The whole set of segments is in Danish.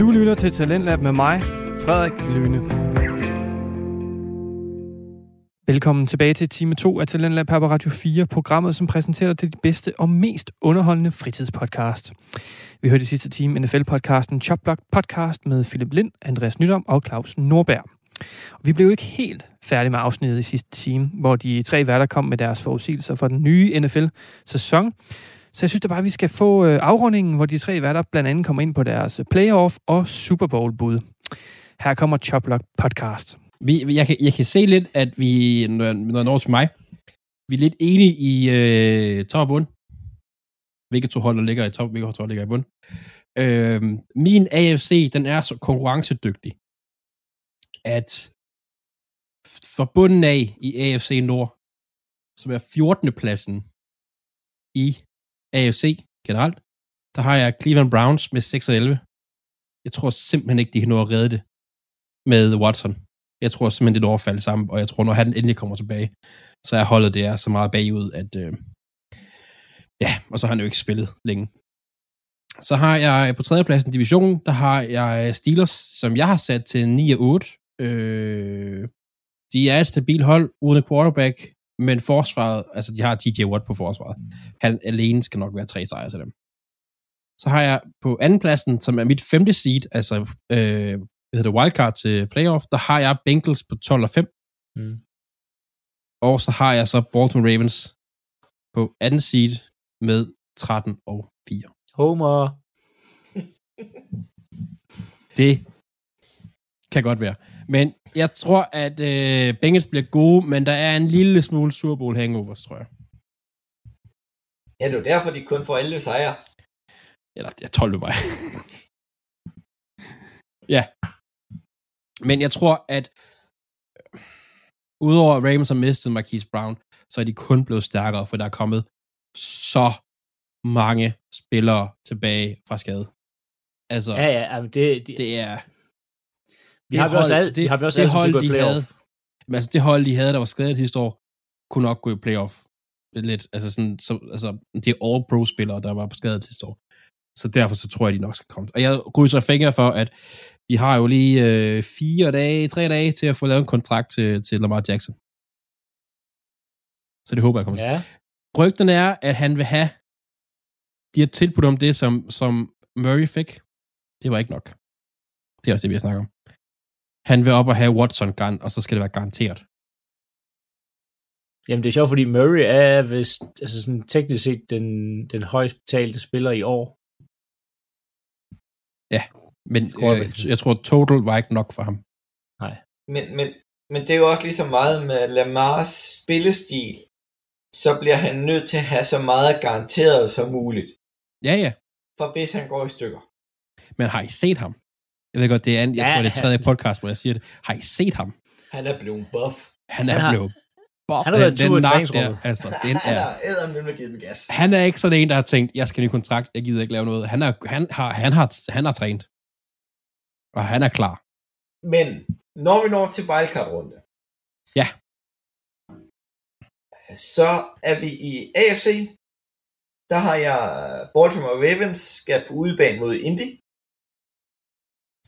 Du lytter til Talentlab med mig, Frederik Lyne. Velkommen tilbage til time 2 af Talentlab her på Radio 4, programmet, som præsenterer dig det bedste og mest underholdende fritidspodcast. Vi hørte i sidste time NFL-podcasten Chopblock Podcast med Philip Lind, Andreas Nydom og Claus Norberg. Og vi blev ikke helt færdige med afsnittet i sidste time, hvor de tre værter kom med deres forudsigelser for den nye NFL-sæson. Så jeg synes da bare, at vi skal få øh, afrundingen, hvor de tre værter blandt andet kommer ind på deres øh, playoff og Super Bowl-bud. Her kommer Choplock Podcast. Vi, jeg, kan, jeg kan se lidt, at vi, når jeg, når jeg når til mig, vi er lidt enige i øh, top og bund. Hvilke to hold, der ligger i top, hvilke hold, der ligger i bund. Øh, min AFC, den er så konkurrencedygtig, at for bunden af i AFC Nord, som er 14. pladsen i AFC generelt, der har jeg Cleveland Browns med 6 og 11. Jeg tror simpelthen ikke, de kan nå at redde det med Watson. Jeg tror simpelthen, det er et overfald sammen, og jeg tror, når han endelig kommer tilbage, så er holdet det er så meget bagud, at øh, ja, og så har han jo ikke spillet længe. Så har jeg på tredjepladsen divisionen, der har jeg Steelers, som jeg har sat til 9 og 8. Øh, de er et stabilt hold uden quarterback, men forsvaret, altså de har TJ Watt på forsvaret. Han alene skal nok være tre sejre til dem. Så har jeg på andenpladsen, som er mit femte seed, altså øh, hvad hedder det, wildcard til playoff, der har jeg Bengals på 12 og 5. Mm. Og så har jeg så Baltimore Ravens på anden seed med 13 og 4. Homer. Det kan godt være. Men jeg tror, at øh, Bengals bliver gode, men der er en lille smule Super Bowl hangovers, tror jeg. Ja, det er jo derfor, de kun får 11 sejre. Eller, jeg 12 mig. ja. Men jeg tror, at udover at Ravens har mistet Marquise Brown, så er de kun blevet stærkere, for der er kommet så mange spillere tilbage fra skade. Altså, Ja, ja, det, det, det er... vi har vi også, alt, vi har vi også det altid hold, gået de playoff. havde, men altså det hold, de havde, der var skadet sidste år, kunne nok gå i playoff. Lidt, altså sådan, så, altså, det er all pro spillere, der var på skadet sidste år. Så derfor så tror jeg, de nok skal komme. Og jeg krydser fingre for, at vi har jo lige øh, fire dage, tre dage til at få lavet en kontrakt til, til Lamar Jackson. Så det håber jeg kommer til. Ja, Rygterne er, at han vil have, de har tilbudt om det, som, som Murray fik. Det var ikke nok. Det er også det, vi har snakket om. Han vil op og have Watson, og så skal det være garanteret. jamen det er sjovt, fordi Murray er vist, altså sådan teknisk set den, den højst betalte spiller i år. Men Quarterback. øh, jeg tror, total var ikke nok for ham. Men, men, men det er jo også lige så meget med Lamars spillestil, så bliver han nødt til at have så meget garanteret som muligt. Ja, ja. For hvis han går i stykker. Men har I set ham? Jeg ved godt, det er, en, jeg Ja, tror, det er han- tredje podcast, hvor jeg siger det. Har I set ham? Han er blevet buff. Han er Han har- blevet... Bob, han har været den tur i træningsrummet. der, Altså, den Han er, har æderen med givet med gas. han er ikke sådan en, der har tænkt, jeg skal ny kontrakt, jeg gider ikke lave noget. Han, er, han, har, han, har, han har trænet. Og han er klar. Men når vi når til wildcard-runde, Ja. så er vi i AFC. Der har jeg Baltimore Ravens skal på udebane mod Indy.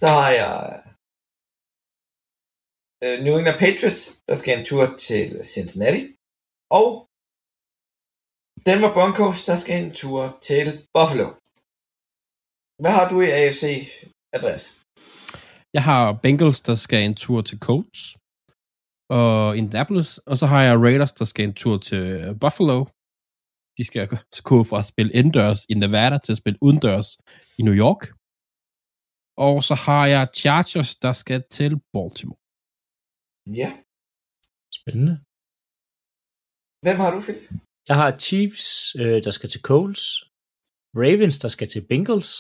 Så har jeg øh, New England Patriots, der skal en tur til Cincinnati. Og Denver Broncos, der skal en tur til Buffalo. Hvad har du i AFC, Andreas? Jeg har Bengals, der skal en tur til Colts og Indianapolis, og så har jeg Raiders, der skal en tur til Buffalo. De skal gå fra at spille indendørs i Nevada til at spille udendørs i New York. Og så har jeg Chargers, der skal til Baltimore. Ja. Spændende. Hvem har du, Philip? Jeg har Chiefs, øh, der skal til Coles, Ravens, der skal til Bengals,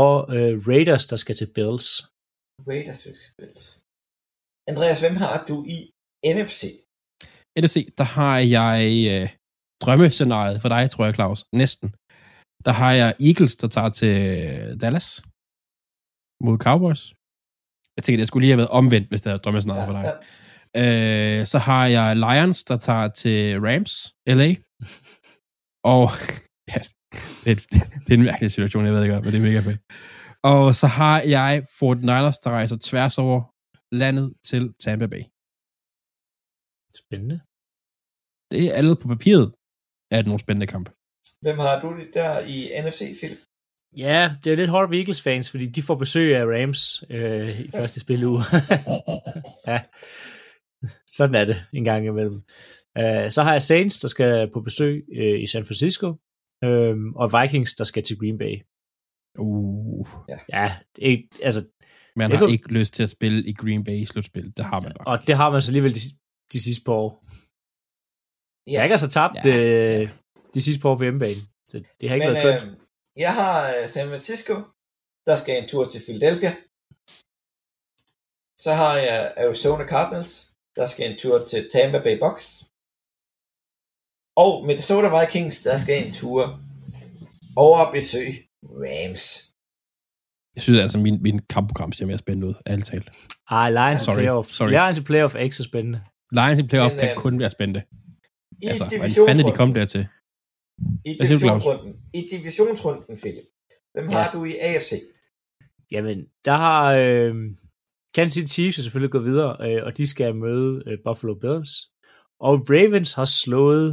og øh, Raiders, der skal til Bills. Raiders Bills. Andreas, hvem har du i NFC? NFC, der har jeg øh, drømmescenariet for dig, tror jeg, Claus. Næsten. Der har jeg Eagles, der tager til Dallas mod Cowboys. Jeg tænker, det skulle lige have været omvendt, hvis det er drømmescenariet for dig. Ja. Øh, så har jeg Lions, der tager til Rams, LA. Og ja, det, er, det er en mærkelig situation, jeg ved ikke, men det er mega fedt. Og så har jeg Fort Niners, der rejser tværs over landet til Tampa Bay. Spændende. Det er alle på papiret, er det nogle spændende kampe. Hvem har du der i NFC, Philip? Ja, det er lidt hårdt ved Eagles fans, fordi de får besøg af Rams øh, i første spiluge. ja, sådan er det en gang imellem. Uh, så har jeg Saints, der skal på besøg uh, i San Francisco, uh, og Vikings, der skal til Green Bay. Uh, Ja, det er ikke, altså, man Det har kunne- ikke lyst til at spille i Green Bay i slutspil. Det har man bare. og det har man så alligevel de, de sidste par år. Ja. Jeg har så tabt Ja. ja. øh, de sidste par år på hjemmebane. Så det har ikke Men været kønt. øh, jeg har øh, San Francisco, der skal en tur til Philadelphia. Så har jeg Arizona Cardinals, der skal en tur til Tampa Bay Bucks. Og Minnesota Vikings, der skal en tur over at besøge Rams. Jeg synes altså, min, min kampprogram ser mere spændende ud, ærligt talt. Ah, Lions Sorry, i playoff. sorry. Lions i playoff er ikke så spændende. Lions i playoff Men, kan øh, kun være spændende. I Altså, hvordan fanden er de kom dertil? I divisionsrunden, I divisionsrunden, Philip. Hvem Ja. har du i AFC? Jamen, der har øh, Kansas City Chiefs er selvfølgelig gået videre, øh, og de skal møde øh, Buffalo Bills. Og Ravens har slået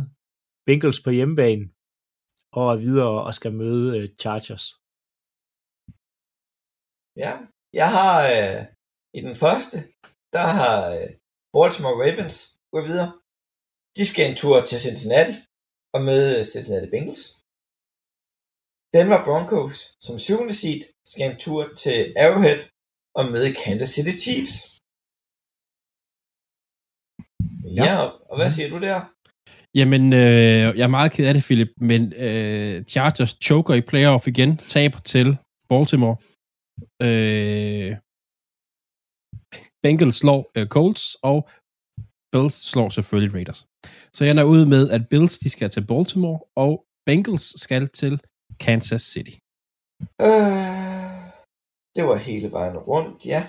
Bengals på hjemmebane, og er videre og skal møde øh, Chargers. Ja, jeg har øh, i den første, der har øh, Baltimore Ravens gået videre. De skal en tur til Cincinnati og møde Cincinnati Bengals. Denver Broncos som syvende seed skal en tur til Arrowhead og møde Kansas City Chiefs. Ja, ja og hvad siger du der? Jamen, øh, jeg er meget ked af det, Philip, men øh, Chargers choker i playoff igen, taber til Baltimore. Øh, Bengals slår øh, Colts, og Bills slår selvfølgelig Raiders. Så jeg er ude med, at Bills de skal til Baltimore, og Bengals skal til Kansas City. Øh, det var hele vejen rundt, ja.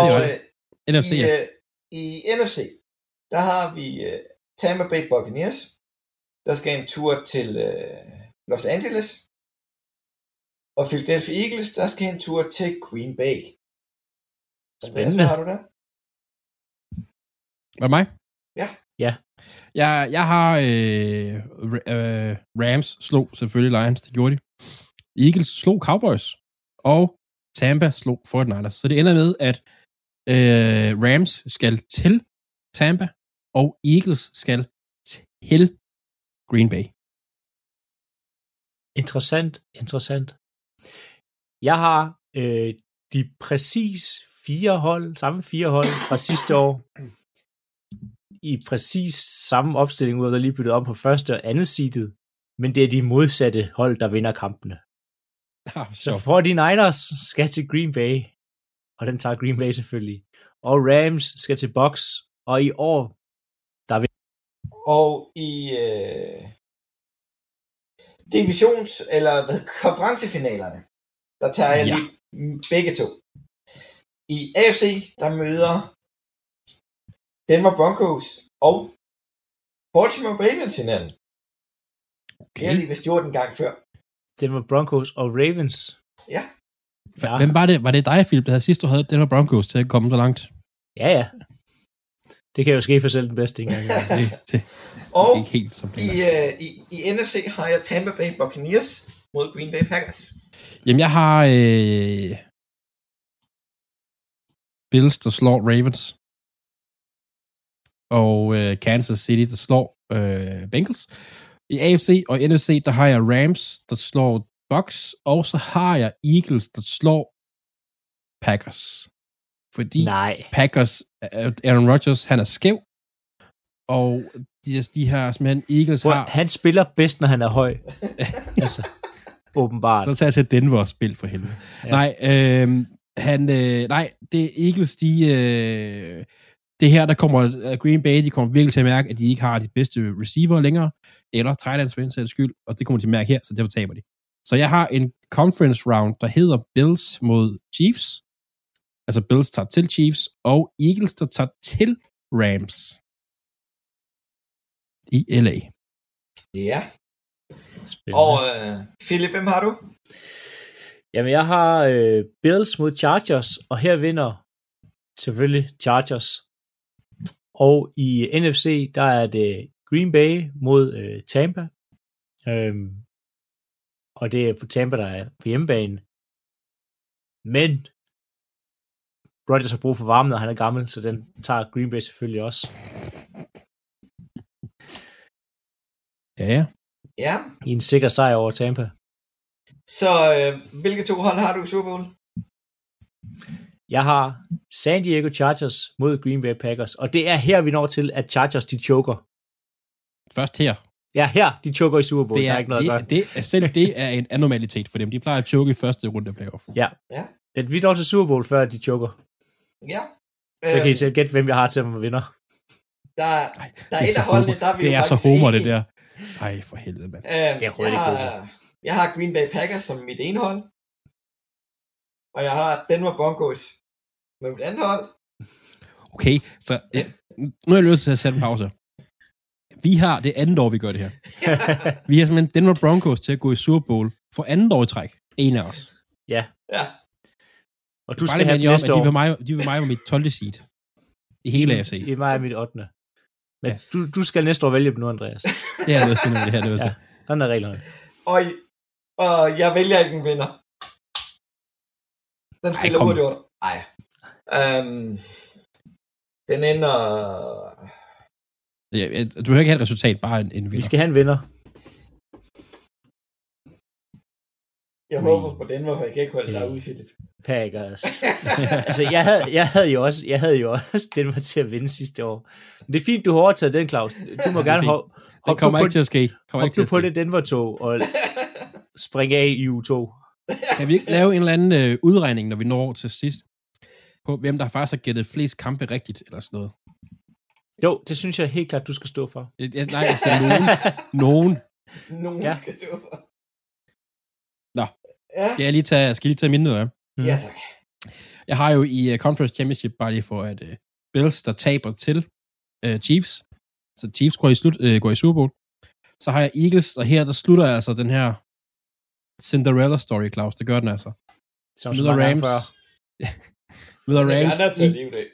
Og Ellers, det. øh, NFC, i, ja. øh, i NFC, der har vi øh, Tampa Bay Buccaneers, der skal en tur til øh, Los Angeles. Og Philadelphia Eagles, der skal en tur til Green Bay. Spændende. Hvad har du der? Var det mig? Ja. Ja. Jeg, jeg har øh, øh, Rams slog selvfølgelig Lions, det gjorde de. Eagles slog Cowboys, og Tampa slog 49ers. Så det ender med, at øh, Rams skal til Tampa, og Eagles skal til Green Bay. interessant, interessant. Jeg har øh, de præcis fire hold, samme fire hold fra sidste år, i præcis samme opstilling, hvor der lige byttet om på første og andet seedet, men det er de modsatte hold, der vinder kampene. Ah, Så 49ers skal til Green Bay, og den tager Green Bay selvfølgelig. Og Rams skal til Box, og i år, Og i øh, divisions, eller hvad, konferencefinalerne, der tager jeg Ja. lige begge to. I AFC, der møder Denver Broncos og Baltimore Ravens hinanden. Det har de vist gjort en gang før. det var Broncos og Ravens. Ja. Ja, Hvem var det? Var det dig, Philip, der havde sidst, du havde Denver Broncos til at komme så langt? ja. ja. Det kan jo ske for selv den bedste engang. Det, det, Og det er ikke helt som i, planlagt. øh, i, i NFC har jeg Tampa Bay Buccaneers mod Green Bay Packers. Jamen, jeg har øh, Bills, der slår Ravens. Og øh, Kansas City, der slår øh, Bengals. I AFC og NFC, der har jeg Rams, der slår Bucks. Og så har jeg Eagles, der slår Packers. Fordi Nej. Packers, øh, Aaron Rodgers, han er skæv. Og de, de her simpelthen, Eagles Prøv, har... han spiller bedst, når han er høj. altså, åbenbart. Så tager jeg til Denver og spil for helvede. Ja. Nej, øh, han, øh, nej, det er Eagles, de, øh, det her, der kommer Green Bay, de kommer virkelig til at mærke, at de ikke har de bedste receiver længere, eller tight ends for en sags skyld, og det kommer de til at mærke her, så derfor taber de. Så jeg har en conference round, der hedder Bills mod Chiefs, altså Bills tager til Chiefs, og Eagles, der tager til Rams i LA. Ja. Spændende. Og øh, Philip, hvem har du? Jamen, jeg har øh, Bills mod Chargers, og her vinder selvfølgelig Chargers. Og i NFC, der er det Green Bay mod øh, Tampa. Øhm, og det er på Tampa, der er på hjemmebane. Men Rodgers har brug for varme, når han er gammel, så den tager Green Bay selvfølgelig også. Ja, ja. Ja, I en sikker sejr over Tampa. så øh, hvilke to hold har du i Super Bowl? Jeg har San Diego Chargers mod Green Bay Packers, og det er her, vi når til, at Chargers de choker. Først her. Ja, her, de choker i Super Bowl. Det der er, er ikke noget det, at gøre. det, er, selv det er en anomalitet for dem. De plejer at choke i første runde af playoff. Ja. Ja. At vi når til Super Bowl, før de choker. Ja. Så kan I Øhm, selv gætte, hvem jeg har til at vinder. der, Ej, der er det et af holdene, der er vi Det er så homer, det der. Ej, for helvede, mand. Øh, Det er jeg, har, ikke jeg har Green Bay Packers som mit ene hold. Og jeg har Denver Broncos med mit andet hold. Okay, så ja, nu er jeg nødt til at sætte en pause. Vi har det andet år, vi gør det her. Vi har simpelthen Denver Broncos til at gå i Super Bowl for andet år i træk. En af os. ja, Ja. og du skal have om, næste år. de var mig, de var mig med mit 12. seed. I hele AFC. Det er mig og mit 8. Men Ja. du, du skal næste år vælge dem nu, Andreas. Det er noget til det her. Det er ja. Sådan er reglerne. Og, og jeg vælger ikke en vinder. Den Ej, spiller hurtigt under. Ej. Um, den ender... Ja, du kan ikke have et resultat, bare en, en Vi vinder. skal have en vinder. Jeg håber på Denver, for jeg kan ikke holde dig ud, Philip. Packers. altså, jeg havde, jeg havde jo også, jeg havde jo også den var til at vinde sidste år. Men det er fint, du har overtaget den, Claus. Du må gerne hoppe Det kommer ikke til at ske. Kommer hop ikke til at på ske. det Denver-tog og springe af i U2. Kan vi ikke lave en eller anden øh, udregning, når vi når til sidst, på hvem der faktisk har gættet flest kampe rigtigt, eller sådan noget? Jo, det synes jeg helt klart, du skal stå for. Jeg, jeg, nej, altså nogen. nogen. Nogen Ja. ja. skal stå for. Nå. Ja. Skal jeg lige tage, skal jeg lige tage mine? Mm. ja, tak. Jeg har jo i uh, Conference Championship, bare lige for at uh, Bills, der taber til uh, Chiefs. Så Chiefs går i, slut, uh, går i Super Bowl. Så har jeg Eagles, og her der slutter altså den her Cinderella story, Claus. Det gør den altså. Som Møder Rams. møder Jeg Rams er i, til liv det.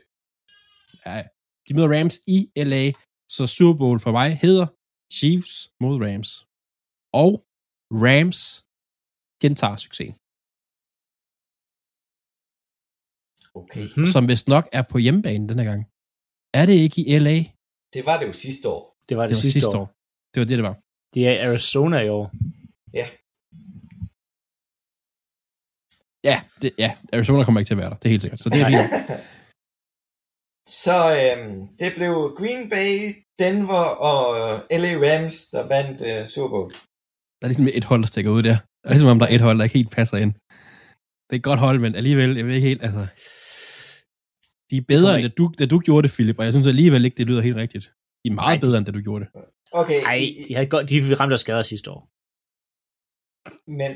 ja, de møder Rams i LA, så Super Bowl for mig hedder Chiefs mod Rams. Og Rams gentager succesen, Okay. Hmm. som vist nok er på hjemmebane denne gang. Er det ikke i LA? Det var det jo sidste år. Det var det, Det var sidste, år. Det var det, det var. Det er Arizona i år. Ja, det, ja, Arizona kommer ikke til at være der. Det er helt sikkert. Så det er fint. Så øhm, det blev Green Bay, Denver og øh, LA Rams, der vandt øh, Super Bowl. Der er ligesom et hold, der stikker ud der. Det er ligesom om, der er et hold, der ikke helt passer ind. Det er et godt hold, men alligevel, jeg ved ikke helt, altså... De er bedre, end da du, da du gjorde det, Philip, og jeg synes alligevel ikke, det lyder helt rigtigt. De er meget Nej. bedre, end da du gjorde det. Okay, Nej, de, havde godt, de ramte af skader sidste år. men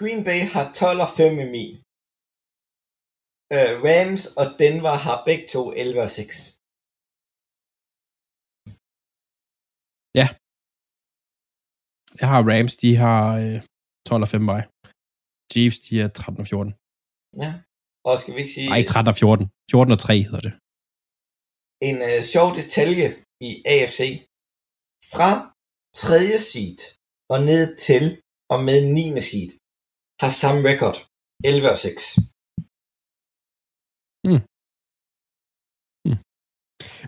Green Bay har 12 og 5 i min. Øh, Rams og Denver har begge to 11 og 6. Jeg har Rams, de har øh, 12 og 5 mig. Chiefs, de er 13 og 14. Ja. Og skal vi ikke sige Nej, 13 og 14. 14 og 3 hedder det. en øh, sjov detalje i AFC. Fra 3. seed og ned til og med 9. seed har samme record. 11 og 6.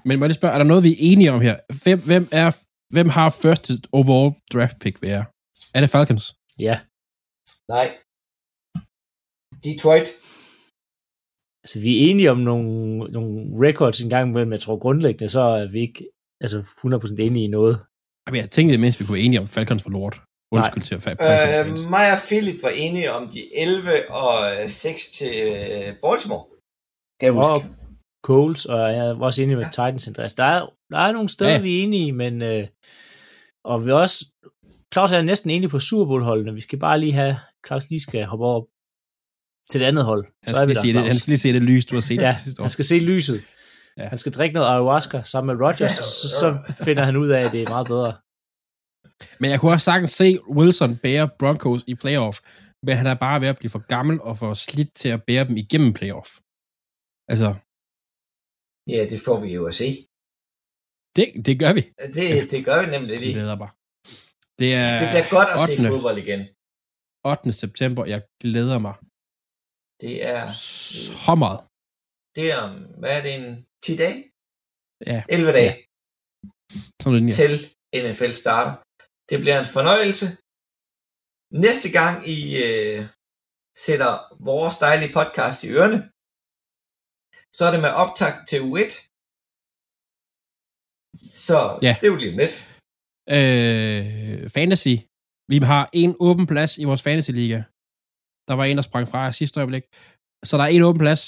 Men må jeg lige spørge, er der noget, vi er enige om her? Hvem, hvem, er, hvem har første overall draft pick være? Er det Falcons? Ja, Nej. Detroit. altså vi er enige om nogle, nogle records en gang imellem. Jeg tror grundlæggende, så er vi ikke altså 100% enige i noget. Jamen, jeg tænkte, det mindst vi kunne være enige om Falcons for lort. Undskyld til at fa- Øh, mig og Philip var enige om de 11 og øh, 6 til øh, Baltimore. Kan jeg huske. Og Coles, og jeg er også enig med Ja. Titans interesse. Der er, der er nogle steder, Ja. vi er enige, men øh, og vi er også, Claus er næsten enig på Super Bowl-holdene. Vi skal bare lige have, Claus lige skal hoppe over til det andet hold. Han Så er skal, vi lige der, se det, han skal lige se det lys, du har set Ja, det sidste år. han skal se lyset. Ja. Han skal drikke noget ayahuasca sammen med Rodgers, så, så finder han ud af, at det er meget bedre. Men jeg kunne også sagtens se Wilson bære Broncos i playoff, Men han er bare ved at blive for gammel og for slidt til at bære dem igennem playoff. Altså, Ja, det får vi jo at se. det, det gør vi. Det, det gør vi nemlig Det lige. glæder mig. Det er Det bliver godt at se 8. fodbold igen. 8. september. Jeg glæder mig Det er, så meget. det er hvad er det, en 10 dage? Ja, 11 dage sådan lidt, ja. til NFL starter. Det bliver en fornøjelse. Næste gang I øh, sætter vores dejlige podcast i ørene, så er det med optag til U1. Så Ja. det er jo lige lidt. Øh, fantasy. Vi har en åben plads i vores fantasy-liga. Der var en, der sprang fra sidste øjeblik. Så der er en åben plads.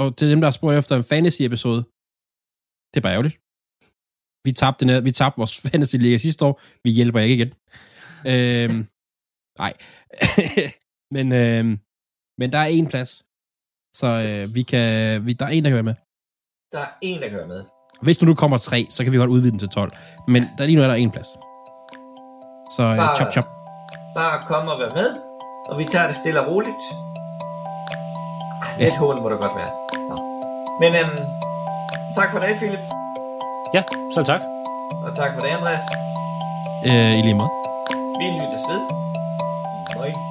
Og til dem, der har spurgt efter en fantasy-episode, det er bare ærgerligt. Vi tabte, den her- vi tabte vores fantasy-liga sidste år. Vi hjælper ikke igen. Øhm, nej. men, øhm, men der er en plads. Så øh, vi kan, vi, der er en, der kan være med. Der er en, der kan være med. Hvis nu du kommer tre, så kan vi godt udvide den til 12. Men der lige nu er der en plads. Så øh, Bare- chop chop. Bare kom og vær med, og vi tager det stille og roligt. Ah, Lidt hårdt må det godt være. Nå. Men øhm, tak for det, Philip. Ja, selv tak. Og tak for det, Andreas. Øh, I lige måde. Vi lyttes ved. Moin.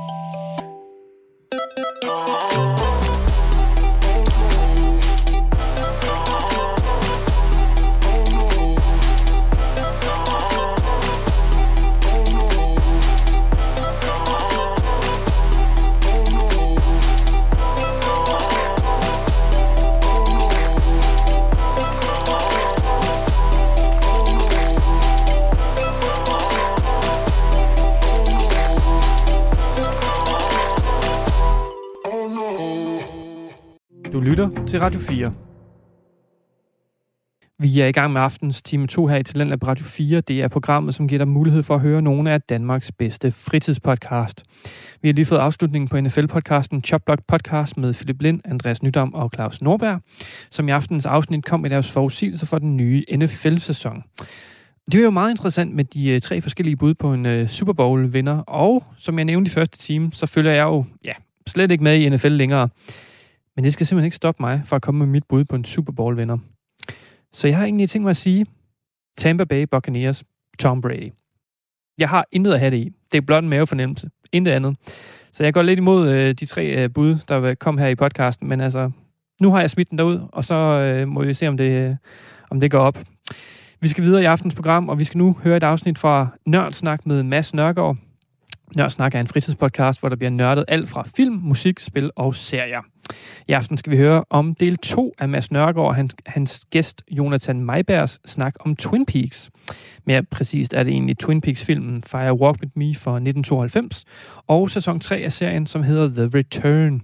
Du lytter til Radio 4. Vi er i gang med aftens time 2 her i Talentlab Radio 4. Det er programmet, som giver dig mulighed for at høre nogle af Danmarks bedste fritidspodcast. Vi har lige fået afslutningen på NFL-podcasten Chopblock Podcast med Philip Lind, Andreas Nydam og Claus Norberg, som i aftenens afsnit kom med deres forudsigelser for den nye NFL-sæson. Det er jo meget interessant med de øh, tre forskellige bud på en øh, Super Bowl-vinder, og som jeg nævnte i første time, så følger jeg jo ja, slet ikke med i NFL længere. Men det skal simpelthen ikke stoppe mig fra at komme med mit bud på en Super Bowl-vinder. Så jeg har egentlig tænkt mig at sige Tampa Bay Buccaneers, Tom Brady. Jeg har intet at have det i. Det er blot en mavefornemmelse. Intet andet. Så jeg går lidt imod øh, de tre øh, bud, der kom her i podcasten. Men altså, nu har jeg smidt den derud, og så øh, må vi se, om det, øh, om det går op. Vi skal videre i aftens program, og vi skal nu høre et afsnit fra Nørdsnak med Mads Nørgaard. Nørdsnak er en fritidspodcast, hvor der bliver nørdet alt fra film, musik, spil og serier. I aften skal vi høre om del 2 af Mads Nørgaard og hans, hans gæst Jonathan Meibergs snak om Twin Peaks. Mere præcist er det egentlig Twin Peaks-filmen Fire Walk With Me fra 1992 og sæson 3 af serien, som hedder The Return.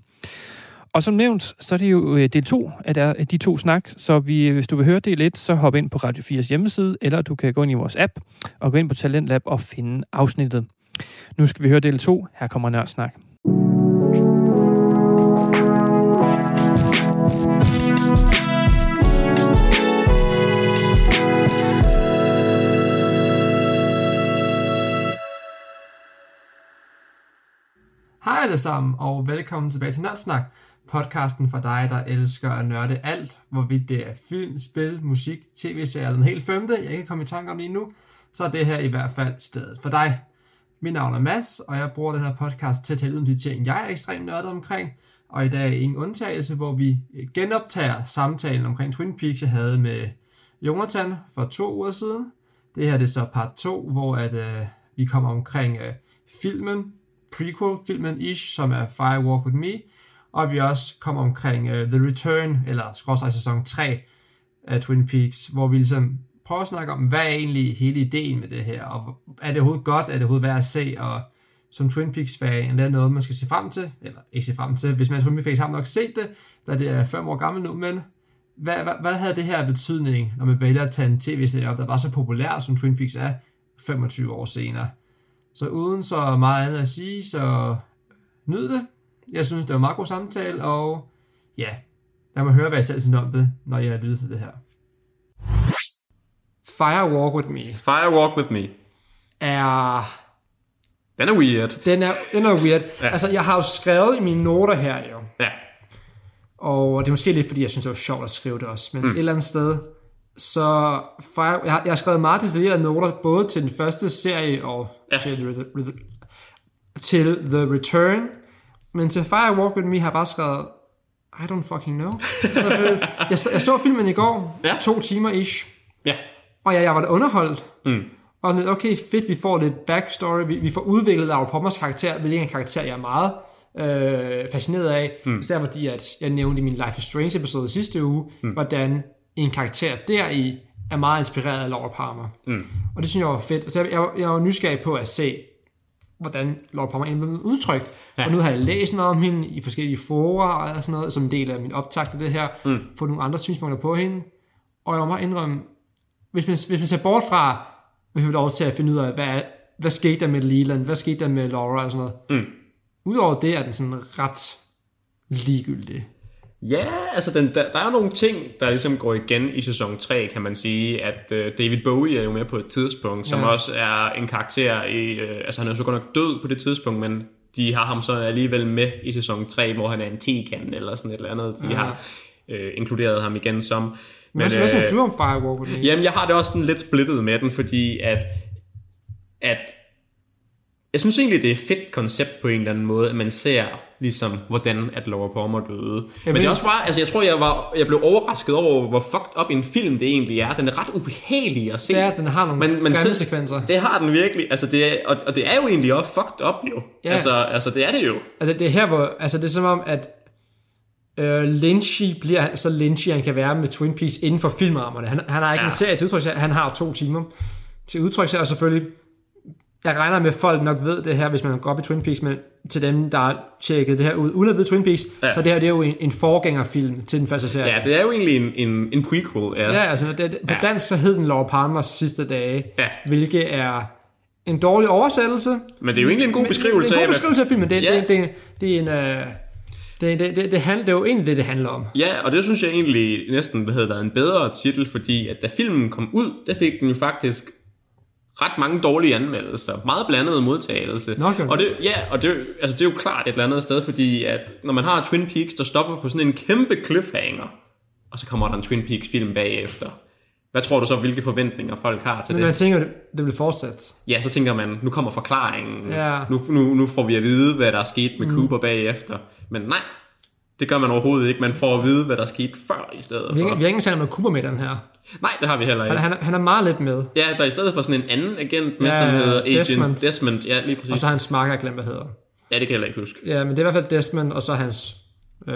Og som nævnt, så er det jo øh, del 2 der- af de to snak, så vi, øh, hvis du vil høre del 1, så hop ind på Radio 4's hjemmeside, eller du kan gå ind i vores app og gå ind på Talentlab og finde afsnittet. Nu skal vi høre del 2. Her kommer Nørdsnak. Hej alle sammen, og velkommen tilbage til Nørdsnak, podcasten for dig, der elsker at nørde alt, hvorvidt det er film, spil, musik, tv-serier eller en helt femte, jeg ikke komme i tanke om lige nu, så er det her i hvert fald stedet for dig. Mit navn er Mads, og jeg bruger den her podcast til at tale om de ting, jeg er ekstremt nørdet omkring, og i dag er ingen undtagelse, hvor vi øh, genoptager samtalen omkring Twin Peaks, jeg havde med Jonathan for to uger siden. Det her det er så part 2, hvor at, øh, vi kommer omkring øh, filmen, prequel-filmen Ish, som er Fire Walk With Me, og vi også kommer omkring øh, The Return, eller skråstrej sæson 3 af Twin Peaks, hvor vi ligesom prøve at snakke om, hvad er egentlig hele ideen med det her, og er det overhovedet godt, er det overhovedet værd at se, og som Twin Peaks-fan, er det noget, man skal se frem til, eller ikke se frem til, hvis man er Twin Peaks har nok set det, da det er fem år gammel nu, men hvad, hvad, hvad havde det her betydning, når man vælger at tage en tv-serie op, der var så populær, som Twin Peaks er, 25 år senere? Så uden så meget andet at sige, så nyd det. Jeg synes, det var en meget god samtale, og ja, lad mig høre, hvad jeg selv synes om det, når jeg lytter til det her. Fire Walk With Me Fire Walk With Me. er Den er weird. Den er, den er weird. Ja. Altså, jeg har jo skrevet i mine noter her, jo. Ja. Og det er måske lidt, fordi jeg synes, det var sjovt at skrive det også. Men mm. et eller andet sted, så Fire, jeg, har, jeg har skrevet meget detaljerede noter, både til den første serie og Ja. til, the, the, til The Return. Men til Fire Walk With Me har jeg bare skrevet, I don't fucking know. så, jeg, så- jeg så filmen i går, Ja. to timer ish, Ja. Og jeg, jeg var da underholdt. Mm. Og sådan okay, fedt, vi får lidt backstory, vi, vi får udviklet Laura Pommers karakter, hvilket er en karakter, jeg er meget øh, fascineret af. Mm. Især fordi, at jeg nævnte i min Life is Strange episode sidste uge, mm. hvordan en karakter deri er meget inspireret af Laura Palmer. Mm. Og det synes jeg var fedt. Så jeg, jeg, var- jeg var nysgerrig på at se, hvordan Laura Palmer egentlig blev udtrykt. Ja. Ja. Og nu har jeg læst noget om hende i forskellige forer og sådan noget, som en del af min optag til det her, Mm. få nogle andre synspunkter på hende. Og jeg må bare indrømme, hvis man, hvis man ser bort fra, vi får lov til at finde ud af, hvad, hvad skete der med Leland, hvad skete der med Laura og sådan noget. Mm. Udover det er den sådan ret ligegyldig. Ja, altså den, der, der er nogle ting, der ligesom går igen i sæson 3, kan man sige, at uh, David Bowie er jo med på et tidspunkt, som Ja. også er en karakter i, uh, altså han er jo så godt nok død på det tidspunkt, men de har ham så alligevel med i sæson 3, hvor han er en tekan eller sådan et eller andet, de Ja. har uh, inkluderet ham igen som. Men, hvad, hvad øh, synes du om Firewalk? Jamen, jeg har det også sådan lidt splittet med den, fordi at, at jeg synes egentlig, det er et fedt koncept på en eller anden måde, at man ser ligesom, hvordan at Laura Palmer døde. Men det er også bare, altså jeg tror, jeg, var, jeg blev overrasket over, hvor fucked up en film det egentlig er. Den er ret ubehagelig at se. At den har nogle Men- men grimme selv- sekvenser. Det har den virkelig, altså det er, og, og det er jo egentlig også fucked up jo. Ja. Altså, altså det er det jo. Altså, det er her, hvor, altså det er som om, at øh, Lynchy bliver så Lynchy, han kan være med Twin Peaks inden for filmrammerne. Han, han har ikke Ja. en serie til udtryk, han har to timer til udtryk, og selvfølgelig, jeg regner med, at folk nok ved det her, hvis man går op i Twin Peaks, men til dem, der har tjekket det her ud, uden at vide Twin Peaks, Ja. så det her det er jo en, en forgængerfilm til den første serie. Ja, det er jo egentlig en, en, en prequel. Ja. Ja, altså det, det, på Ja. dansk så hed den Laura Palmers sidste dage, Ja. hvilket er en dårlig oversættelse. Men det er jo egentlig en god Men- beskrivelse Det er af, en god beskrivelse af filmen. Det, Ja. det, det, det er en... Øh, det, det, det, det, handler, det er jo egentlig det, det handler om. Ja, og det synes jeg egentlig næsten havde været en bedre titel, fordi at da filmen kom ud, der fik den jo faktisk ret mange dårlige anmeldelser. Meget blandet modtagelse. Gør og det, ja, og det, altså det er jo klart et eller andet sted, fordi at når man har Twin Peaks, der stopper på sådan en kæmpe cliffhanger, og så kommer der en Twin Peaks film bagefter. Hvad tror du så, hvilke forventninger folk har til Men det? man tænker, det, det vil fortsætte. Ja, så tænker man, nu kommer forklaringen. Ja. Nu, nu, nu får vi at vide, hvad der er sket med mm. Cooper bagefter. Men nej, det gør man overhovedet ikke. Man får at vide, hvad der er sket før i stedet Vi for. vi har ikke engang med Cooper med den her. Nej, det har vi heller Han, ikke. han, er- han er meget lidt med. Ja, der er i stedet for sådan en anden agent med, Ja, som hedder Agent Desmond. Desmond. Ja, lige præcis. Og så har hans marker, glemt, hvad hedder. Ja, det kan jeg heller ikke huske. Ja, men det er i hvert fald Desmond, og så hans øh,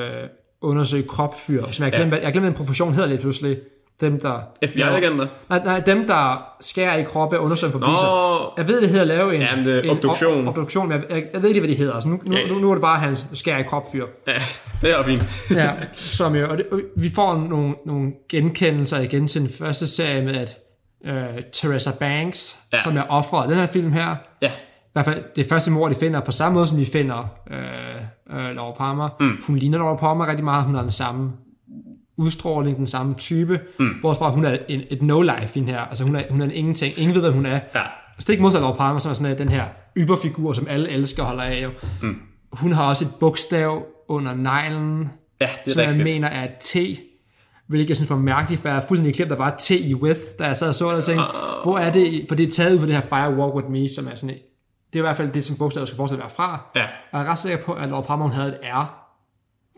undersøge kropfyr, som jeg glemte, ja. jeg glemte en profession hedder lige pludselig. Dem, der... FBI-agenter? Nej, nej, dem, der skærer i kroppe og undersøger Nå, forbrydelser. Jeg ved, det hedder at lave en, Jamen, det en obduktion. Ob- obduktion, men jeg, jeg, ved ikke, hvad de hedder. Så nu, nu, Ja. nu, nu er det bare hans skærer i kropfyr. ja, det er fint. Ja, som jo, og, det, og vi får nogle, nogle genkendelser igen til den første serie med, at øh, Teresa Banks, Ja. som er offret den her film her, Ja, i hvert fald det første mor, de finder, på samme måde som vi finder øh, øh, Laura Palmer. Mm. Hun ligner Laura Palmer rigtig meget, hun har den samme udstråling, den samme type, mm. hvorfor hun er en, et no-life i den her, altså hun er, hun er en ingenting, ingen ved, hvad hun er. ja. Stik modsat Laura Palmer, som er sådan den her yberfigur, som alle elsker og holder af. Jo. Mm. Hun har også et bogstav under neglen, Ja, det som er jeg rigtigt. mener er et T, hvilket jeg synes var mærkeligt, for jeg er fuldstændig glemt, der var T i with, da jeg sad og så det og tænkte, hvor er det, for det er taget ud fra det her Fire Walk With Me, som er sådan et, det er i hvert fald det, som bogstavet skal forestille at være fra. Ja, Og jeg er ret sikker på, at Laura Palmer havde et R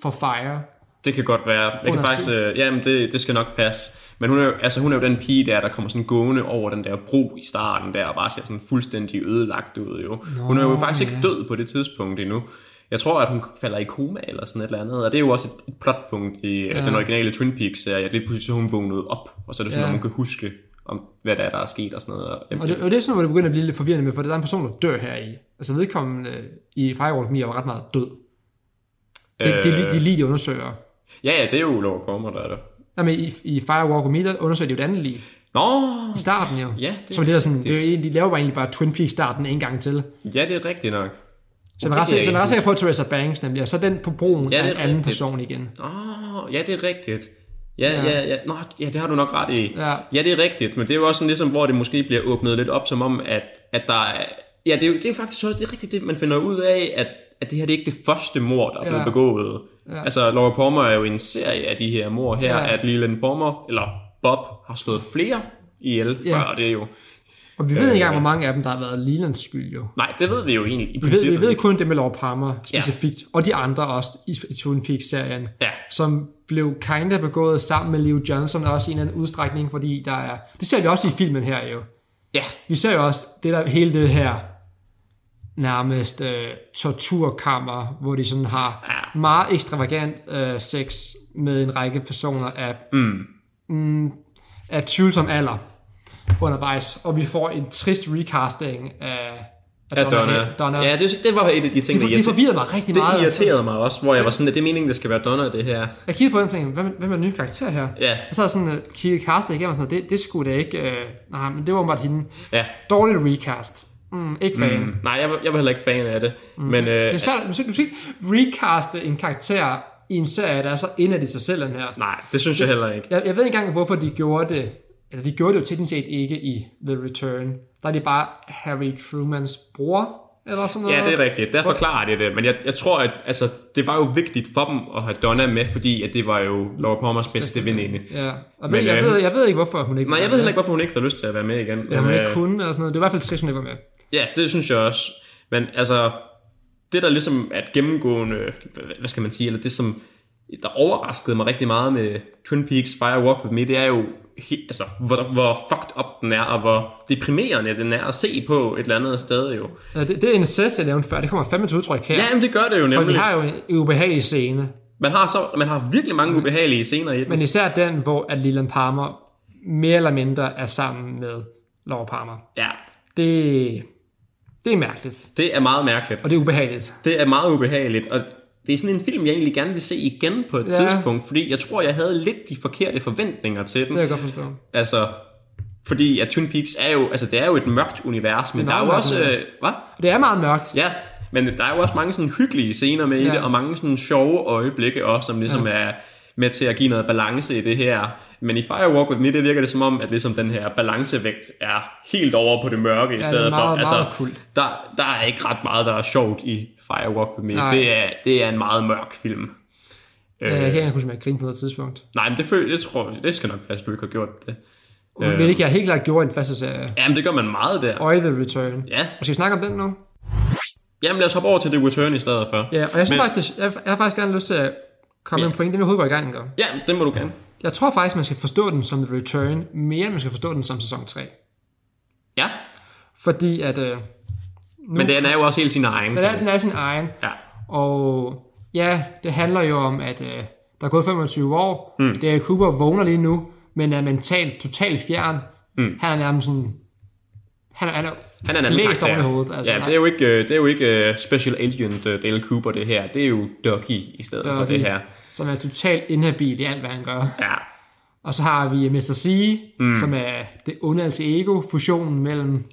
for Fire. Det kan godt være. Jeg kan Under faktisk, øh, jamen det, det skal nok passe. Men hun er, jo, altså, hun er jo den pige der, der kommer sådan gående over den der bro i starten der, og bare ser sådan fuldstændig ødelagt ud jo. Nå, hun er jo faktisk ikke ja. død på det tidspunkt endnu. Jeg tror, at hun falder i koma eller sådan et eller andet, og det er jo også et, et plotpunkt i ja. den originale Twin Peaks-serie, at lige pludselig så er hun vågnet op, og så er det sådan, Ja. at man kan huske, om hvad der er, der er sket og sådan noget. Og det, og det er sådan, hvor det begynder at blive lidt forvirrende med, for der er en person, der dør her i. Altså vedkommende øh, i Fire Walk With Me var ret meget død. Det, øh... det, de lige de undersøger. Ja, ja, det er jo Laura Palmer, der er der. Jamen, i, i Fire Walk With Me, der undersøger de jo et andet lige. Nå, I starten jo. Ja, det- som det er sådan, det- det, er de laver bare egentlig bare Twin Peaks starten en gang til. ja, det er rigtigt nok. Så jeg er ret sikker- så er sikker på, Teresa Banks nemlig, og så den på broen Ja, er er en anden rigtigt. person igen. Åh, oh, ja, det er rigtigt. Ja, ja, Ja. ja. Nå, ja, det har du nok ret i. Ja. ja, det er rigtigt, men det er jo også sådan ligesom, hvor det måske bliver åbnet lidt op, som om, at, at der er, Ja, det er, jo, det er faktisk også det er rigtigt det, man finder ud af, at, at det her det er ikke det første mord, der er blevet Ja. begået. Ja. Altså, Laura Palmer er jo en serie af de her mord her, Ja. at Leland Palmer, eller Bob, har slået flere ihjel Ja. før, og det er jo... Og vi ved ikke engang, Øh. hvor mange af dem, der har været Lelands skyld jo. Nej, det ved vi jo egentlig i Vi ved, princippet vi ved kun det med Laura Palmer specifikt, ja. og de andre også i, i Twin Peaks-serien, Ja. som blev kinda begået sammen med Leo Johnson også i en eller anden udstrækning, fordi der er... Det ser vi også i filmen her jo. Ja, Vi ser jo også det der, hele det her nærmest øh, torturkammer, hvor de sådan har Ja. meget ekstravagant øh, sex med en række personer af, mm. mm, af tvivlsom alder undervejs, og vi får en trist recasting af, af Donna. Donna. Ja, det, det var et af de ting, det, der det forvirrede mig rigtig det meget. altså. irriterede mig også, hvor jeg var sådan, at det er meningen, det skal være Donna, det her. Jeg kiggede på den og tænkte, hvem, hvem er den nye karakter her? Ja, Og så sådan uh, kigget castet igennem og sådan det, det skulle da ikke, øh, nej, men det var bare hende. ja. Dårligt recast. Mm, ikke fan. Mm. Nej, jeg, var- jeg var heller ikke fan af det. Mm. Men øh, Det er svært, du skal, du skal ikke recaste en karakter i en serie, der er så indad i sig selv, den her. nej, det synes jeg heller ikke. Jeg, jeg ved ikke engang, hvorfor de gjorde det, eller de gjorde det jo teknisk set ikke i The Return. Der er det bare Harry Trumans bror, eller sådan noget. Ja, det er rigtigt. Der forklarer de det. Men jeg, jeg tror, at altså, det var jo vigtigt for dem at have Donna med, fordi at det var jo Laura Palmers bedste veninde. Ja, og Men, men, jeg, øh, ved, jeg ved ikke, hvorfor hun ikke Nej, jeg ved heller ikke, hvorfor hun ikke havde lyst til at være med igen. Ja, hun Men, ikke øh, kunne, eller sådan noget. Det var i hvert fald trist, hun ikke var med. Ja, det synes jeg også. Men altså, det der ligesom er et gennemgående, hvad skal man sige, eller det som, der overraskede mig rigtig meget med Twin Peaks Fire Walk With Me, det er jo, he, altså, hvor, hvor fucked up den er, og hvor deprimerende den er at se på et eller andet sted jo. Ja, det, det er en incest, jeg nævnte før. Det kommer fandme til udtryk her. Ja, men det gør det jo for vi nemlig. har jo en ubehagelig scene. Man har, så, man har virkelig mange ubehagelige scener i den. Men især den, hvor at Leland Palmer mere eller mindre er sammen med Laura Palmer. Ja, Det, det er mærkeligt, det er meget mærkeligt. og det er ubehageligt. Det er meget ubehageligt, og det er sådan en film, jeg egentlig gerne vil se igen på et Ja. tidspunkt, fordi jeg tror, jeg havde lidt de forkerte forventninger til den. Det kan jeg godt forstå. Altså, fordi at Twin Peaks er jo, altså det er jo et mørkt univers, men er der er jo også, øh, hvad? Det er meget mørkt. Ja, men der er jo også mange sådan hyggelige scener med ja. i det, og mange sådan sjove øjeblikke også, som ligesom ja. er med til at give noget balance i det her. Men i Firewalk With Me, det virker det som om, at ligesom den her balancevægt er helt over på det mørke i er stedet meget, for. Altså, meget kult. Der, der er ikke ret meget, der er sjovt i Firewalk With Me. Nej. Det er, det er en meget mørk film. Ja, jeg kan ikke engang huske, jeg grinede på noget tidspunkt. Nej, men det, føl, det tror jeg, det skal nok passe, du ikke har gjort det. Øh. Hvilket jeg helt klart gjorde i den første serie. Jamen, det gør man meget der. Og The Return. Ja, Og skal vi snakke om den nu? Jamen lad os hoppe over til The Return i stedet for. Ja, og jeg synes Men- faktisk, jeg, jeg har faktisk gerne lyst til at Ja. med en point, det vi overhovedet går i gang. Gør. Ja, det må du gerne. Jeg tror faktisk, man skal forstå den som The Return, mere end man skal forstå den som sæson 3. Ja, Fordi at... Øh, nu, men den er jo også helt sin egen. den, er, den er sin egen. Ja, Og ja, det handler jo om, at øh, der er gået 25 år. Mm. Dale Cooper vågner lige nu, men er mentalt totalt fjern. Mm. Han er nærmest sådan... Han er, han er, han er en anden Læst karakter. hovedet, altså. ja, det er jo ikke, øh, det er jo ikke uh, Special Agent uh, Dale Cooper, det her. Det er jo Ducky i stedet for Ducky. det her. som er totalt inhabil i alt, hvad han gør. Ja, Og så har vi Mr. C, mm. som er det onde alter ego, fusionen mellem